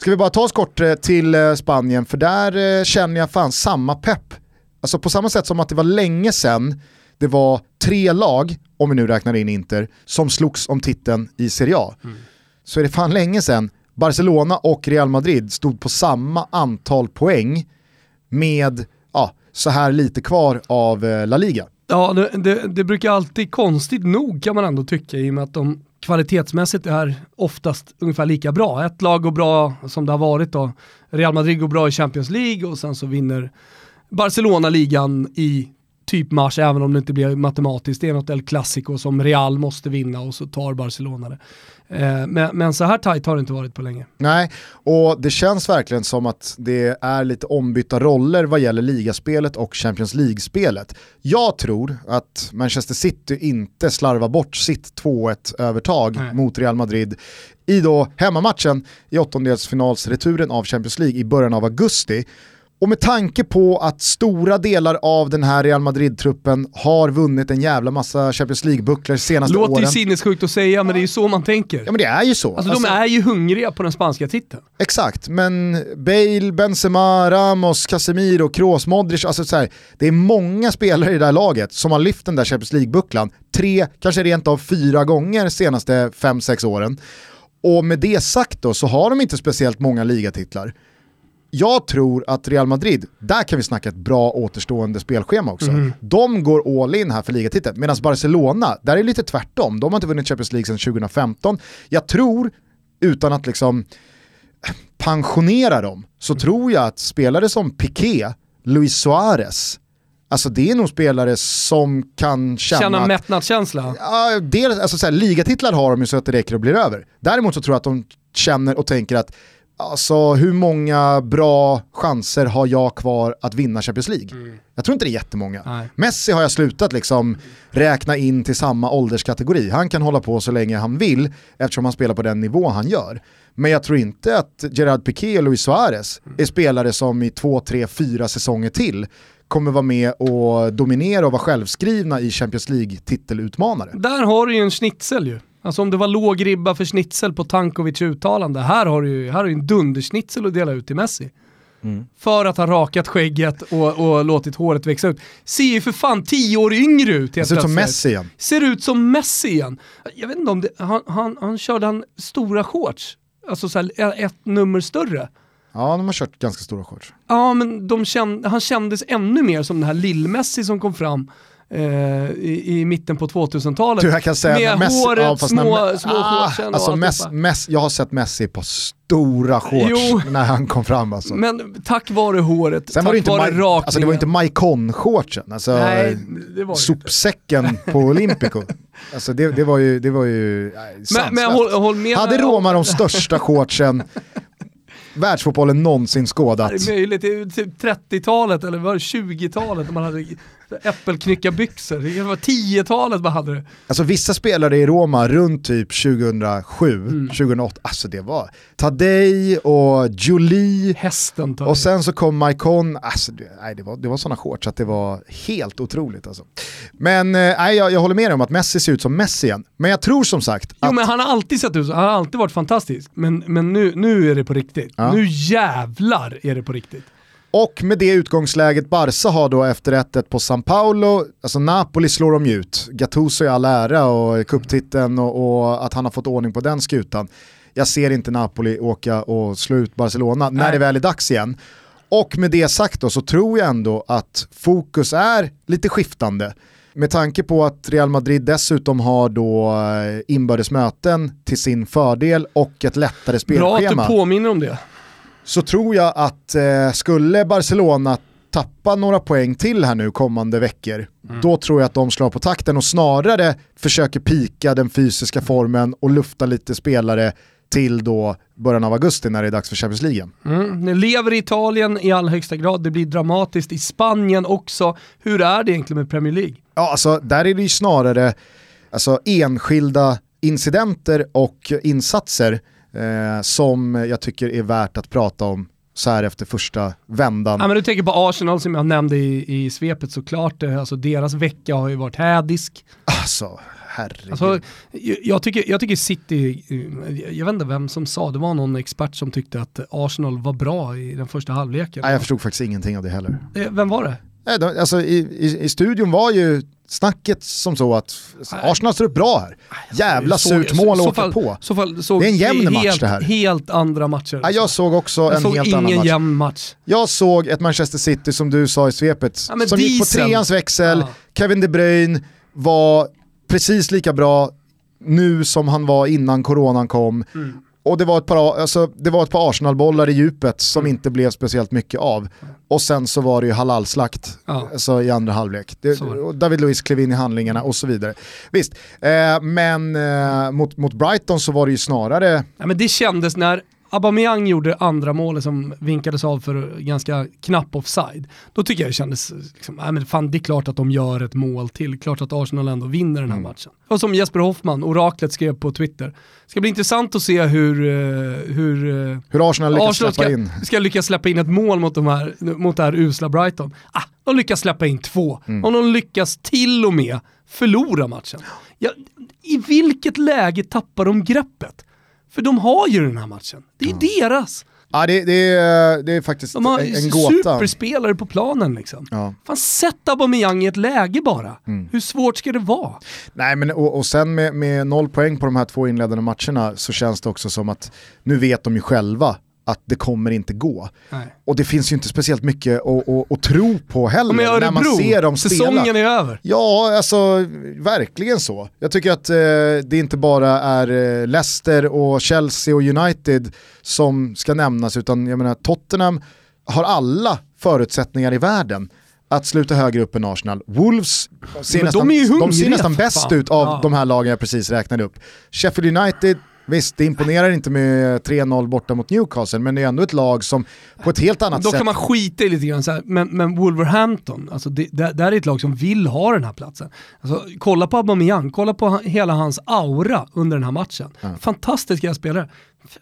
Ska Ska vi bara ta oss kort eh, till eh, Spanien, för där eh, känner jag fan samma pepp. Alltså på samma sätt som att det var länge sedan det var tre lag, om vi nu räknar in Inter, som slogs om titeln i Serie A. Mm. Så är det fan länge sedan Barcelona och Real Madrid stod på samma antal poäng med ja, så här lite kvar av eh, La Liga. Ja, det, det, det, brukar alltid, konstigt nog kan man ändå tycka, i och med att de kvalitetsmässigt är oftast ungefär lika bra. Ett lag går bra som det har varit då. Real Madrid går bra i Champions League och sen så vinner Barcelona ligan i typ mars, även om det inte blir matematiskt. Det är något El Clasico som Real måste vinna och så tar Barcelona det. Eh, men, men, så här tajt har det inte varit på länge. Nej, och det känns verkligen som att det är lite ombytta roller vad gäller ligaspelet och Champions League-spelet. Jag tror att Manchester City inte slarvar bort sitt 2-1 övertag Nej. mot Real Madrid i då hemmamatchen i åttondelsfinalsreturen av Champions League i början av augusti. Och med tanke på att stora delar av den här Real Madrid-truppen har vunnit en jävla massa Champions League-bucklor senaste Låter åren. Låter ju sinnessjukt att säga, men det är ju så man tänker. Ja men det är ju så. Alltså, alltså de är ju hungriga på den spanska titeln. Exakt, men Bale, Benzema, Ramos, Casemiro, Kroos, Modric, alltså så här, det är många spelare i det här laget som har lyft den där Champions League-bucklan tre, kanske rent av fyra gånger senaste fem sex åren. Och med det sagt då så har de inte speciellt många ligatitlar jag tror att Real Madrid, där kan vi snacka ett bra återstående spelschema också. Mm. De går all in här för ligatiteln, medan Barcelona, där är det lite tvärtom. De har inte vunnit Champions League sedan 2015. Jag tror, utan att liksom pensionera dem, så mm. tror jag att spelare som Piqué, Luis Suarez, Alltså det är nog spelare som kan känna... Känna mättnadskänsla? Ja, dels, alltså så här, ligatitlar har de ju så att det räcker och blir över. Däremot så tror jag att de känner och tänker att Alltså hur många bra chanser har jag kvar att vinna Champions League? Mm. Jag tror inte det är jättemånga. Nej. Messi har jag slutat liksom räkna in till samma ålderskategori. Han kan hålla på så länge han vill eftersom han spelar på den nivå han gör. Men jag tror inte att Gerard Piqué och Luis Suarez mm. är spelare som i två, tre, fyra säsonger till kommer vara med och dominera och vara självskrivna i Champions League-titelutmanare. Där har du ju en schnitzel ju. Alltså om det var låg ribba för schnitzel på Tankovic uttalande, här har du ju här har du en dunderschnitzel att dela ut till Messi. Mm. För att ha rakat skägget och, och låtit håret växa ut. Ser ju för fan tio år yngre ut helt Ser ut som Messi igen. Ser ut som Messi igen. Jag vet inte om det, han, han, han körde han stora shorts. Alltså så här, ett nummer större. Ja, de har kört ganska stora shorts. Ja, men de känd, han kändes ännu mer som den här lill-Messi som kom fram eh, i, i, mitten på 2000-talet. Du, jag kan säga med Messi, håret, ja, små, små ah, alltså Messi, Messi, Jag har sett Messi på stora shorts jo, när han kom fram. Alltså. Men tack vare håret, Sen tack var det inte vare rakningen. Alltså det var inte Maikon-shortsen, alltså Nej, det var sopsäcken inte. på Olympico. Alltså det, det, var ju, det var ju nej, men, men håll, håll med Hade Roma de största shortsen världsfotbollen någonsin skådat. Det är möjligt, det är typ 30-talet eller var det 20-talet man hade äppelknyckarbyxor. Det var 10-talet man hade det. Alltså vissa spelare i Roma runt typ 2007, mm. 2008, alltså det var Tadej och Julie. Hästen Tadej. Och sen så kom Maikon, alltså det, nej, det var, det var sådana shorts att det var helt otroligt alltså. Men eh, nej, jag, jag håller med dig om att Messi ser ut som Messi igen. Men jag tror som sagt att... Jo men han har alltid sett ut så, han har alltid varit fantastisk. Men, men nu, nu är det på riktigt. Ja. Nu jävlar är det på riktigt. Och med det utgångsläget Barca har då efter 1-1 på San Paolo, alltså Napoli slår de ut. Gattuso i all ära och kupptiteln och, och, att han har fått ordning på den skutan. Jag ser inte Napoli åka och slå ut Barcelona när det väl är dags igen. Och med det sagt då så tror jag ändå att fokus är lite skiftande. Med tanke på att Real Madrid dessutom har då eh, inbördes möten till sin fördel och ett lättare spelschema. Bra att du påminner om det så tror jag att eh, skulle Barcelona tappa några poäng till här nu kommande veckor, mm. då tror jag att de slår på takten och snarare försöker pika den fysiska formen och lufta lite spelare till då början av augusti när det är dags för Champions League. Mm. Ni lever i Italien i allra högsta grad, det blir dramatiskt i Spanien också. Hur är det egentligen med Premier League? Ja, alltså där är det ju snarare alltså, enskilda incidenter och insatser eh, som jag tycker är värt att prata om så här efter första vändan. Ja, men du tänker på Arsenal som jag nämnde i, i svepet såklart, alltså deras vecka har ju varit hädisk. Alltså, herregud. Alltså, jag, tycker, jag tycker City, jag vet inte vem som sa, det var någon expert som tyckte att Arsenal var bra i den första halvleken. Nej, jag förstod faktiskt ingenting av det heller. Eh, vem var det? Alltså, i, i, I studion var ju snacket som så att Arsenal står upp bra här. Jävla så, surt mål åka fall, på. Så fall, så det är en jämn helt, match det här. Helt andra matcher. Ja, jag såg också jag en såg helt annan match. ingen jämn match. Jag såg ett Manchester City som du sa i svepet, ja, som gick på treans växel, ja. Kevin De Bruyne var precis lika bra nu som han var innan coronan kom. Mm. Och det var ett par, alltså, det var ett par Arsenal-bollar i djupet som mm. inte blev speciellt mycket av. Och sen så var det ju halalslakt ja. alltså, i andra halvlek. Det, David Luiz klev in i handlingarna och så vidare. Visst, eh, men eh, mot, mot Brighton så var det ju snarare... Ja, men det kändes när Aubameyang gjorde andra målet som vinkades av för ganska knapp offside. Då tycker jag det kändes, liksom, nej men fan det är klart att de gör ett mål till, klart att Arsenal ändå vinner den här mm. matchen. Och som Jesper Hoffman, oraklet, skrev på Twitter, det ska bli intressant att se hur, eh, hur, eh, hur Arsenal lyckas Arsenal ska, in. ska lyckas släppa in ett mål mot, de här, mot det här usla Brighton. Ah, de lyckas släppa in två, mm. och de lyckas till och med förlora matchen. Ja, I vilket läge tappar de greppet? För de har ju den här matchen. Det är ja. deras. Ja det, det, är, det är faktiskt de har en, gåta. superspelare på planen liksom. Ja. Fan sätt Aubameyang i ett läge bara. Mm. Hur svårt ska det vara? Nej men och, och sen med, med noll poäng på de här två inledande matcherna så känns det också som att nu vet de ju själva att det kommer inte gå. Nej. Och det finns ju inte speciellt mycket att, att, att tro på heller Men Örebro, när man ser dem spela. Säsongen är över. Ja, alltså verkligen så. Jag tycker att eh, det inte bara är eh, Leicester och Chelsea och United som ska nämnas utan jag menar Tottenham har alla förutsättningar i världen att sluta högre upp än Arsenal. Wolves ser, nästan, de, de ser nästan bäst ut av ja. de här lagen jag precis räknade upp. Sheffield United Visst, det imponerar inte med 3-0 borta mot Newcastle, men det är ändå ett lag som på ett helt annat Då sätt... Då kan man skita i lite grann, så här, men, men Wolverhampton, alltså det, det, det är ett lag som vill ha den här platsen. Alltså, kolla på Aubameyang, kolla på hela hans aura under den här matchen. Ja. Fantastiska spelare.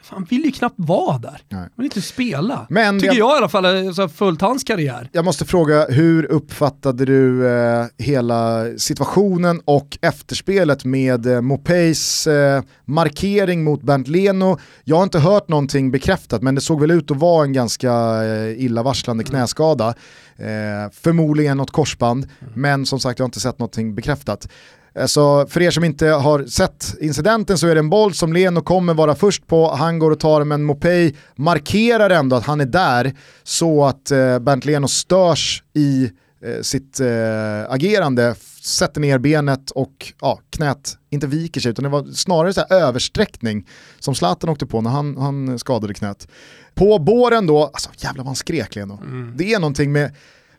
Han vill ju knappt vara där. Han vill inte spela. Men Tycker jag, jag i alla fall har följt hans karriär. Jag måste fråga, hur uppfattade du eh, hela situationen och efterspelet med eh, Mopeis eh, markering mot Bernt Leno? Jag har inte hört någonting bekräftat men det såg väl ut att vara en ganska eh, illavarslande mm. knäskada. Eh, förmodligen något korsband, mm. men som sagt jag har inte sett någonting bekräftat. Eh, så för er som inte har sett incidenten så är det en boll som Leno kommer vara först på, han går och tar den men Mopey markerar ändå att han är där så att eh, Bernt Leno störs i eh, sitt eh, agerande, sätter ner benet och ja, knät inte viker sig utan det var snarare så här översträckning som Zlatan åkte på när han, han skadade knät. På båren då, alltså jävlar vad han skrek Leno. Mm. Det är någonting med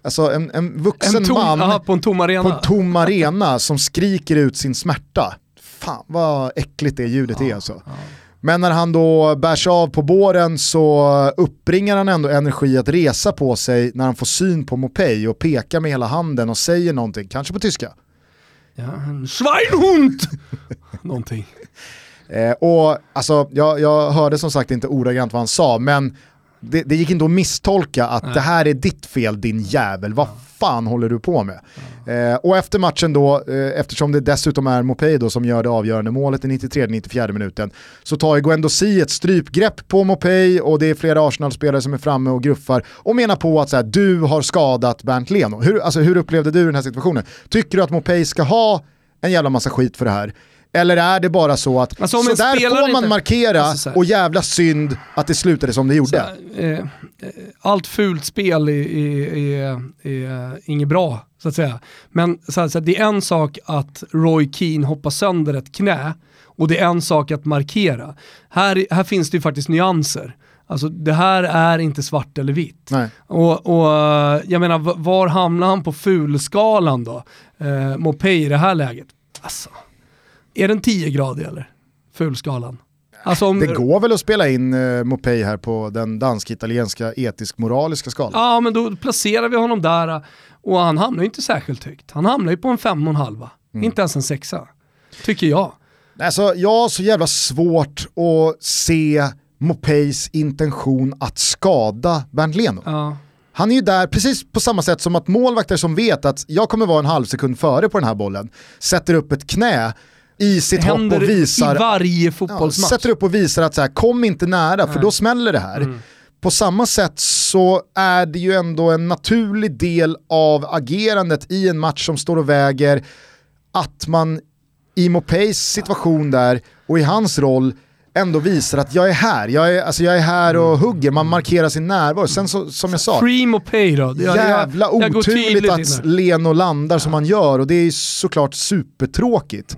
Alltså en, en vuxen en tom, man aha, på en tom arena, på en tom arena som skriker ut sin smärta. Fan vad äckligt det ljudet ja, är alltså. Ja. Men när han då bärs av på båren så uppbringar han ändå energi att resa på sig när han får syn på Mopey och pekar med hela handen och säger någonting, kanske på tyska. Ja, Schweinhund! någonting. Eh, och alltså, jag, jag hörde som sagt inte ordagrant vad han sa, men det, det, gick inte att misstolka att Nej. det här är ditt fel din jävel, vad fan håller du på med? Eh, och efter matchen då, eh, eftersom det dessutom är Mopey då som gör det avgörande målet i 93-94 minuten, så tar Guendouzi ett strypgrepp på Mopey och det är flera Arsenal-spelare som är framme och gruffar och menar på att så här, du har skadat Bernt Leno. Hur, alltså, hur upplevde du den här situationen? Tycker du att Mopey ska ha en jävla massa skit för det här? Eller är det bara så att alltså, så där får man inte... markera alltså, och jävla synd att det slutade som det gjorde? Här, eh, allt fult spel är, är, är, är inget bra, så att säga. Men så här, så här, det är en sak att Roy Keane hoppar sönder ett knä och det är en sak att markera. Här, här finns det ju faktiskt nyanser. Alltså det här är inte svart eller vitt. Nej. Och, och jag menar, var hamnar han på fulskalan då? Eh, Mopey i det här läget? Alltså. Är den 10 grader eller? Fullskalan. Alltså om... Det går väl att spela in uh, Mopey här på den dansk-italienska etisk-moraliska skalan? Ja, men då placerar vi honom där och han hamnar ju inte särskilt högt. Han hamnar ju på en fem och en halva, mm. inte ens en sexa. Tycker jag. Alltså, jag har så jävla svårt att se Mopeys intention att skada Bernt Leno. Ja. Han är ju där precis på samma sätt som att målvakter som vet att jag kommer vara en halv sekund före på den här bollen, sätter upp ett knä i sitt hopp och visar... i varje ja, fotbollsmatch. sätter upp och visar att så här, kom inte nära för Nej. då smäller det här. Mm. På samma sätt så är det ju ändå en naturlig del av agerandet i en match som står och väger att man i Mopeis situation där och i hans roll ändå visar att jag är här, jag är, alltså jag är här och hugger, man markerar sin närvaro. Sen så, som jag sa, Free Mopay då. Jag- jag- jävla jag går oturligt att. Leno landar som han gör och det är såklart supertråkigt.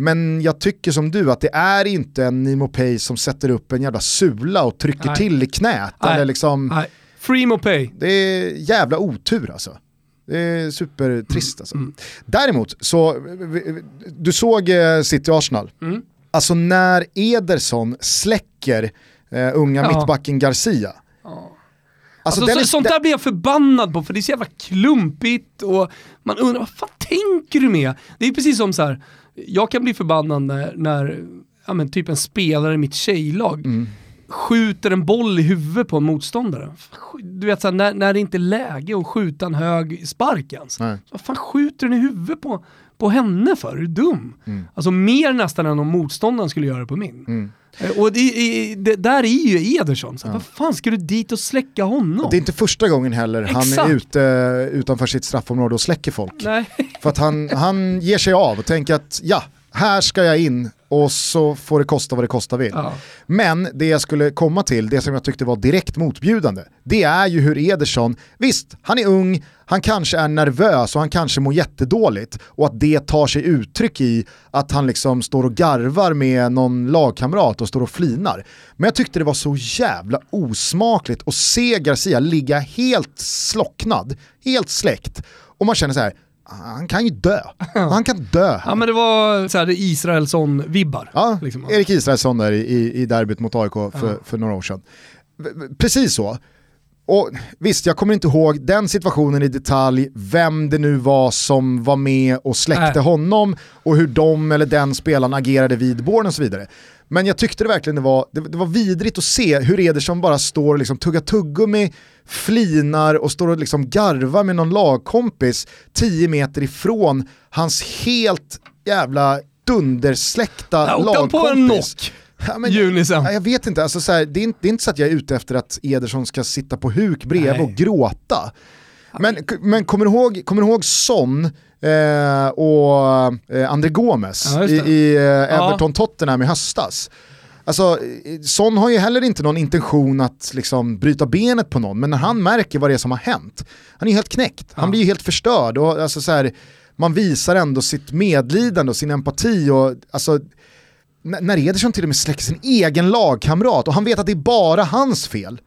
Men jag tycker som du att det är inte en Nimo Pay som sätter upp en jävla sula och trycker Nej. till i knät. Nej. Eller liksom, Nej. Free Mopay. det är jävla otur alltså. Det är supertrist alltså. Mm. Däremot, så, du såg eh, City-Arsenal. Mm. Alltså när Ederson släcker eh, unga Ja. mittbacken Garcia. Alltså, den så, är- sånt där blir jag förbannad på för det är så jävla klumpigt och man undrar vad fan tänker du med? Det är precis som så här. jag kan bli förbannad när, när ja, men typ en spelare i mitt tjejlag Mm. skjuter en boll i huvudet på en motståndare. Du vet så här, när, när det inte är läge att skjuta en hög spark ens. Vad fan skjuter den i huvudet på, på henne för? Är du dum? Mm. Alltså mer nästan än om motståndaren skulle göra det på min. Mm. Eh, Och det, det, där är ju Ederson, så, vad fan ska du dit och släcka honom? Det är inte första gången heller han Exakt. är ute utanför sitt straffområde och släcker folk. Nej. För att han, han ger sig av och tänker att ja, här ska jag in och så får det kosta vad det kosta vill. Ja. Men det jag skulle komma till, det som jag tyckte var direkt motbjudande, det är ju hur Ederson, visst, han är ung, han kanske är nervös och han kanske mår jättedåligt och att det tar sig uttryck i att han liksom står och garvar med någon lagkamrat och står och flinar. Men jag tyckte det var så jävla osmakligt att se Garcia ligga helt slocknad, helt släckt och man känner så här, han kan ju dö. Han kan dö. här. ja men det var så här, det Israelsson-vibbar. Ja, liksom. Erik Israelsson där i, i derbyt mot AIK för, för några år sedan. Precis så. Och visst, jag kommer inte ihåg den situationen i detalj, vem det nu var som var med och släckte Nej. honom och hur de eller den spelaren agerade vid båren och så vidare. Men jag tyckte det verkligen det var, det, det var vidrigt att se hur Ederson bara står och liksom tuggar tuggummi, flinar och står och liksom garvar med någon lagkompis 10 meter ifrån hans helt jävla dundersläckta Ja, åkte han lagkompis. på en knock? Ja, men, Junisen. Ja, jag vet inte, alltså, så här, det, är inte, det är inte så att jag är ute efter att Ederson ska sitta på huk bredvid Nej. och gråta. Men, men kommer du ihåg, kommer du ihåg Son eh, och eh, André Gomes Ja, i, i eh. Everton-Tottenham i höstas? Alltså, Son har ju heller inte någon intention att liksom, bryta benet på någon, men när han märker vad det är som har hänt, han är ju helt knäckt, han Ja. blir ju helt förstörd. Och, alltså, så här, man visar ändå sitt medlidande och sin empati. Och, alltså, när Ederson till och med släcker sin egen lagkamrat och han vet att det är bara hans fel.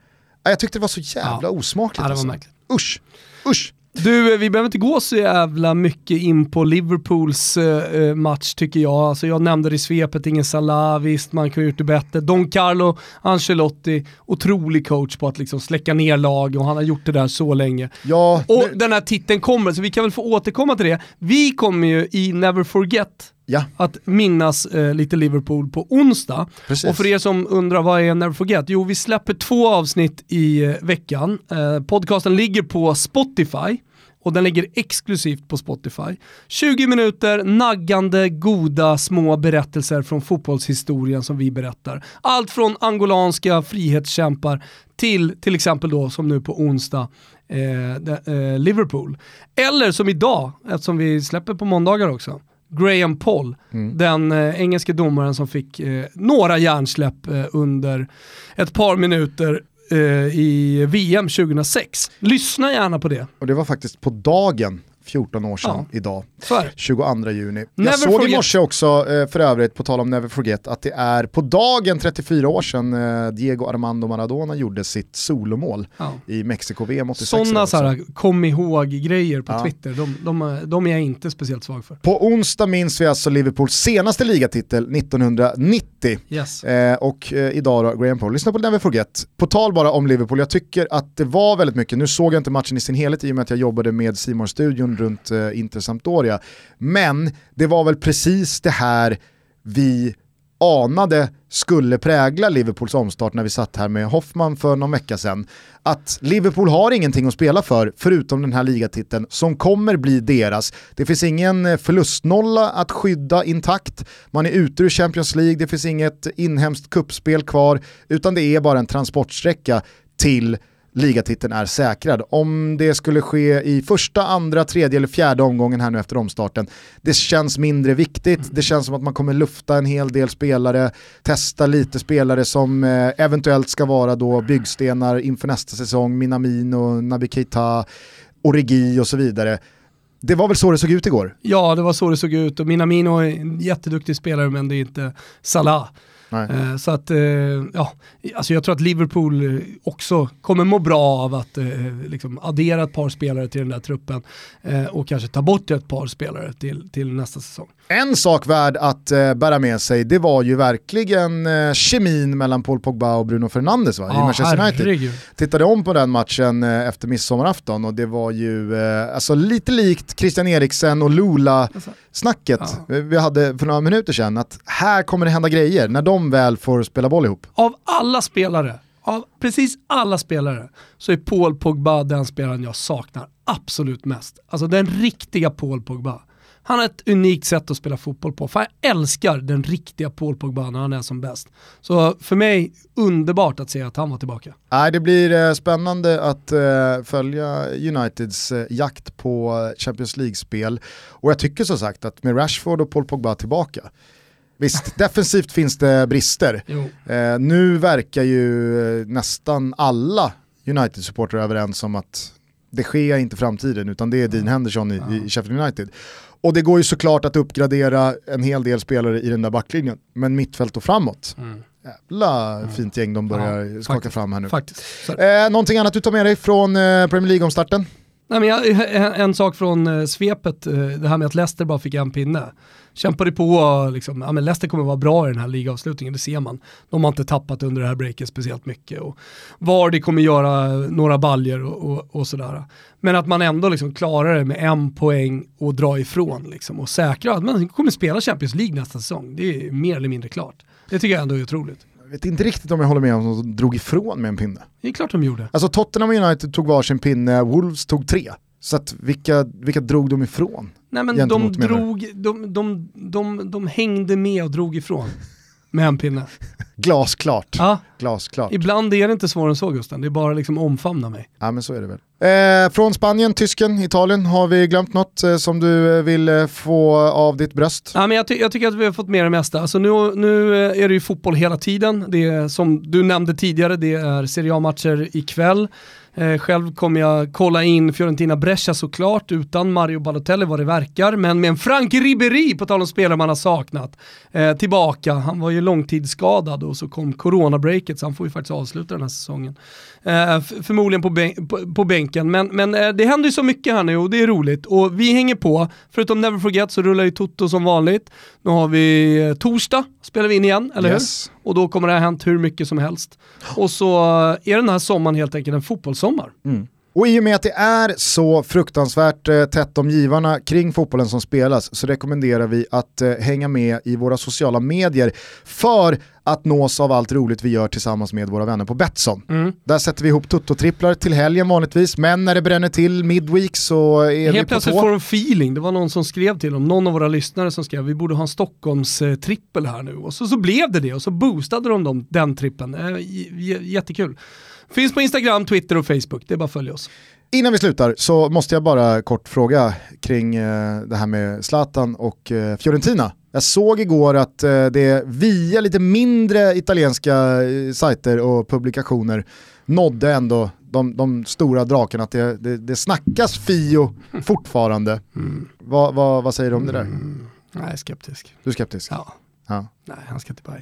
Ja, Jag tyckte det var så jävla Ja. osmakligt. Ja, det var alltså. Usch, usch. Du, eh, vi behöver inte gå så jävla mycket in på Liverpools eh, eh, match tycker jag. Alltså jag nämnde det i svepet, ingen Salah, visst man kan ha gjort det bättre. Don Carlo Ancelotti, otrolig coach på att liksom släcka ner lag och han har gjort det där så länge. Ja, Och nu, den här titeln kommer, så vi kan väl få återkomma till det. Vi kommer ju i Never Forget ja att minnas eh, lite Liverpool på onsdag. precis. Och för er som undrar vad är Never Forget? Jo, vi släpper två avsnitt i eh, veckan. Eh, podcasten ligger på Spotify och den ligger exklusivt på Spotify. 20 minuter naggande, goda, små berättelser från fotbollshistorien som vi berättar. Allt från angolanska frihetskämpar till till exempel då som nu på onsdag eh, eh, Liverpool. Eller som idag, eftersom vi släpper på måndagar också, Graham Poll, Mm. den eh, engelske domaren som fick eh, några hjärnsläpp eh, under ett par minuter eh, i VM 2006. Lyssna gärna på det. Och det var faktiskt på dagen 14 år sedan idag, Så är det. 22 juni. Never jag såg forget. i morse också, eh, för övrigt, på tal om Never Forget, att det är på dagen 34 år sedan eh, Diego Armando Maradona gjorde sitt solomål Ja. i Mexiko-VM 86. Sådana så här, kom ihåg-grejer på Ja. Twitter, de, de, de är jag inte speciellt svag för. På onsdag minns vi alltså Liverpools senaste ligatitel 1990. Yes. Eh, och eh, idag då, Graham Paul. Lyssna på Never Forget. På tal bara om Liverpool, jag tycker att det var väldigt mycket, nu såg jag inte matchen i sin helhet i och med att jag jobbade med simor studion runt eh, Inter Sampdoria. Men det var väl precis det här vi anade skulle prägla Liverpools omstart när vi satt här med Hoffman för någon vecka sedan. Att Liverpool har ingenting att spela för förutom den här ligatiteln som kommer bli deras. Det finns ingen eh, förlustnolla att skydda intakt, man är ute ur Champions League, det finns inget inhemskt kuppspel kvar, utan det är bara en transportsträcka till ligatiteln är säkrad. Om det skulle ske i första, andra, tredje eller fjärde omgången här nu efter omstarten, det känns mindre viktigt. Det känns som att man kommer lufta en hel del spelare, testa lite spelare som eh, eventuellt ska vara då byggstenar inför nästa säsong, Minamino, Naby Keita, Origi och så vidare. Det var väl så det såg ut igår? Ja, det var så det såg ut och Minamino är en jätteduktig spelare men det är inte Salah. Eh, så att, eh, ja, alltså jag tror att Liverpool eh, också kommer må bra av att liksom addera ett par spelare till den där truppen och kanske ta bort ett par spelare till, till nästa säsong. En sak värd att eh, bära med sig, det var ju verkligen eh, kemin mellan Paul Pogba och Bruno Fernandes va, i Manchester United. Tittade om på den matchen eh, efter midsommarafton och det var ju eh, alltså lite likt Christian Eriksen och Lula-snacket alltså, ja. vi hade för några minuter sedan, att här kommer det hända grejer när de väl får spela boll ihop. Av alla spelare, av precis alla spelare, så är Paul Pogba den spelaren jag saknar absolut mest. Alltså den riktiga Paul Pogba. Han har ett unikt sätt att spela fotboll på. För jag älskar den riktiga Paul Pogba när han är som bäst. Så för mig, underbart att se att han var tillbaka. Nej, det blir eh, spännande att eh, följa Uniteds eh, jakt på Champions League-spel. Och jag tycker som sagt att med Rashford och Paul Pogba tillbaka, Visst, defensivt finns det brister. Eh, nu verkar ju nästan alla United-supportrar överens om att det sker inte framtiden utan det är Dean Henderson i, i Sheffield United. Och det går ju såklart att uppgradera en hel del spelare i den där backlinjen, men mittfält och framåt. Mm. Jävla mm. fint gäng de börjar ja, skaka faktiskt, fram här nu. Faktiskt. Eh, någonting annat du tar med dig från eh, Premier League-omstarten? Nej, men jag, en, en sak från eh, svepet, eh, det här med att Leicester bara fick en pinne kämpade på, liksom, ja, men Leicester kommer vara bra i den här ligavslutningen, det ser man. De har inte tappat under det här breaket speciellt mycket. Och Vardy kommer göra några baljer och, och, och, sådär. Men att man ändå liksom klarar det med en poäng och dra ifrån liksom, och säkra att man kommer spela Champions League nästa säsong. Det är mer eller mindre klart. Det tycker jag ändå är otroligt. Jag vet inte riktigt om jag håller med om att de drog ifrån med en pinne. Det är klart de gjorde. Alltså Tottenham United tog varsin pinne, Wolves tog tre. Så att vilka, vilka drog de ifrån? Nej men de drog, de, de, de, de hängde med och drog ifrån med en pinne. Glasklart. Ja. Glasklart. Ibland är det inte svårare än så Gusten, det är bara liksom omfamna mig. Ja men så är det väl. Eh, från Spanien, Tysken, Italien, har vi glömt något eh, som du eh, vill eh, få av ditt bröst? Ja, men jag, ty jag, tycker att vi har fått med det mesta. Alltså nu, nu är det ju fotboll hela tiden. Det är, som du nämnde tidigare, det är Serie A-matcher ikväll. Eh, själv kommer jag kolla in Fiorentina Brescia såklart, utan Mario Balotelli vad det verkar, men med en Frank Ribéry, på tal om spelare man har saknat, eh, tillbaka. Han var ju långtidsskadad och så kom coronabreaket så han får ju faktiskt avsluta den här säsongen. Eh, förmodligen på, bän på, på, bänken, men, men eh, det händer ju så mycket här nu och det är roligt. Och vi hänger på, förutom Never Forget så rullar ju Toto som vanligt. Nu har vi eh, torsdag, spelar vi in igen, eller yes. hur? Och då kommer det ha hänt hur mycket som helst. Och så eh, är den här sommaren helt enkelt en fotbollssommar. Mm. Och i och med att det är så fruktansvärt eh, tätt om givarna kring fotbollen som spelas så rekommenderar vi att eh, hänga med i våra sociala medier för att nås av allt roligt vi gör tillsammans med våra vänner på Betsson. Mm. Där sätter vi ihop tuttotripplar till helgen vanligtvis, men när det bränner till midweek så är Helt vi på Helt plötsligt får de feeling, det var någon som skrev till dem, någon av våra lyssnare som skrev vi borde ha en Stockholms eh, trippel här nu och så, så blev det det och så boostade de dem, den trippen. Eh, jättekul. Finns på Instagram, Twitter och Facebook, det är bara att följa oss. Innan vi slutar så måste jag bara kort fråga kring eh, det här med Zlatan och eh, Fiorentina. Jag såg igår att eh, det via lite mindre italienska sajter och publikationer nådde ändå de, de stora drakarna att det, det, det snackas Fio fortfarande. Mm. Vad, vad, vad säger du om det där? Mm. Jag är skeptisk. Du är skeptisk? Ja. ja. Nej, han ska till Bayern.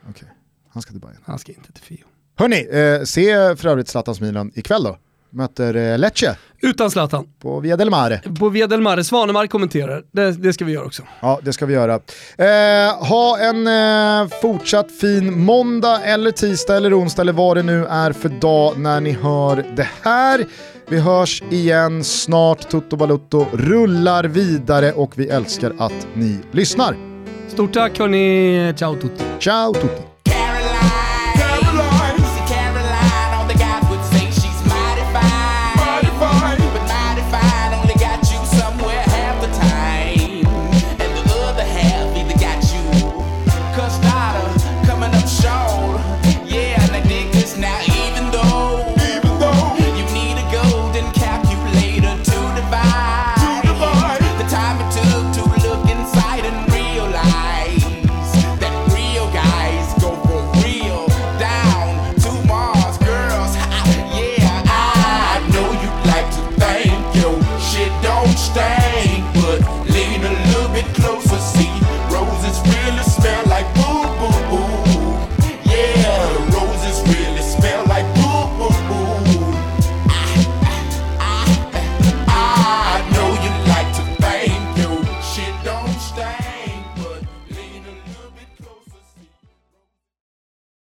Okej, okay. han ska till Bayern. Han ska inte till Fio. Hörni, eh, se för övrigt Zlatans Milan ikväll då. Möter eh, Lecce. Utan Zlatan. På Via del Mare. På Via del Mare. Svanemark kommenterar. Det, det, ska vi göra också. Ja, det ska vi göra. Eh, ha en eh, fortsatt fin måndag eller tisdag eller onsdag eller vad det nu är för dag när ni hör det här. Vi hörs igen snart. Toto Balutto rullar vidare och vi älskar att ni lyssnar. Stort tack hörni, ciao tutti. Ciao tutti!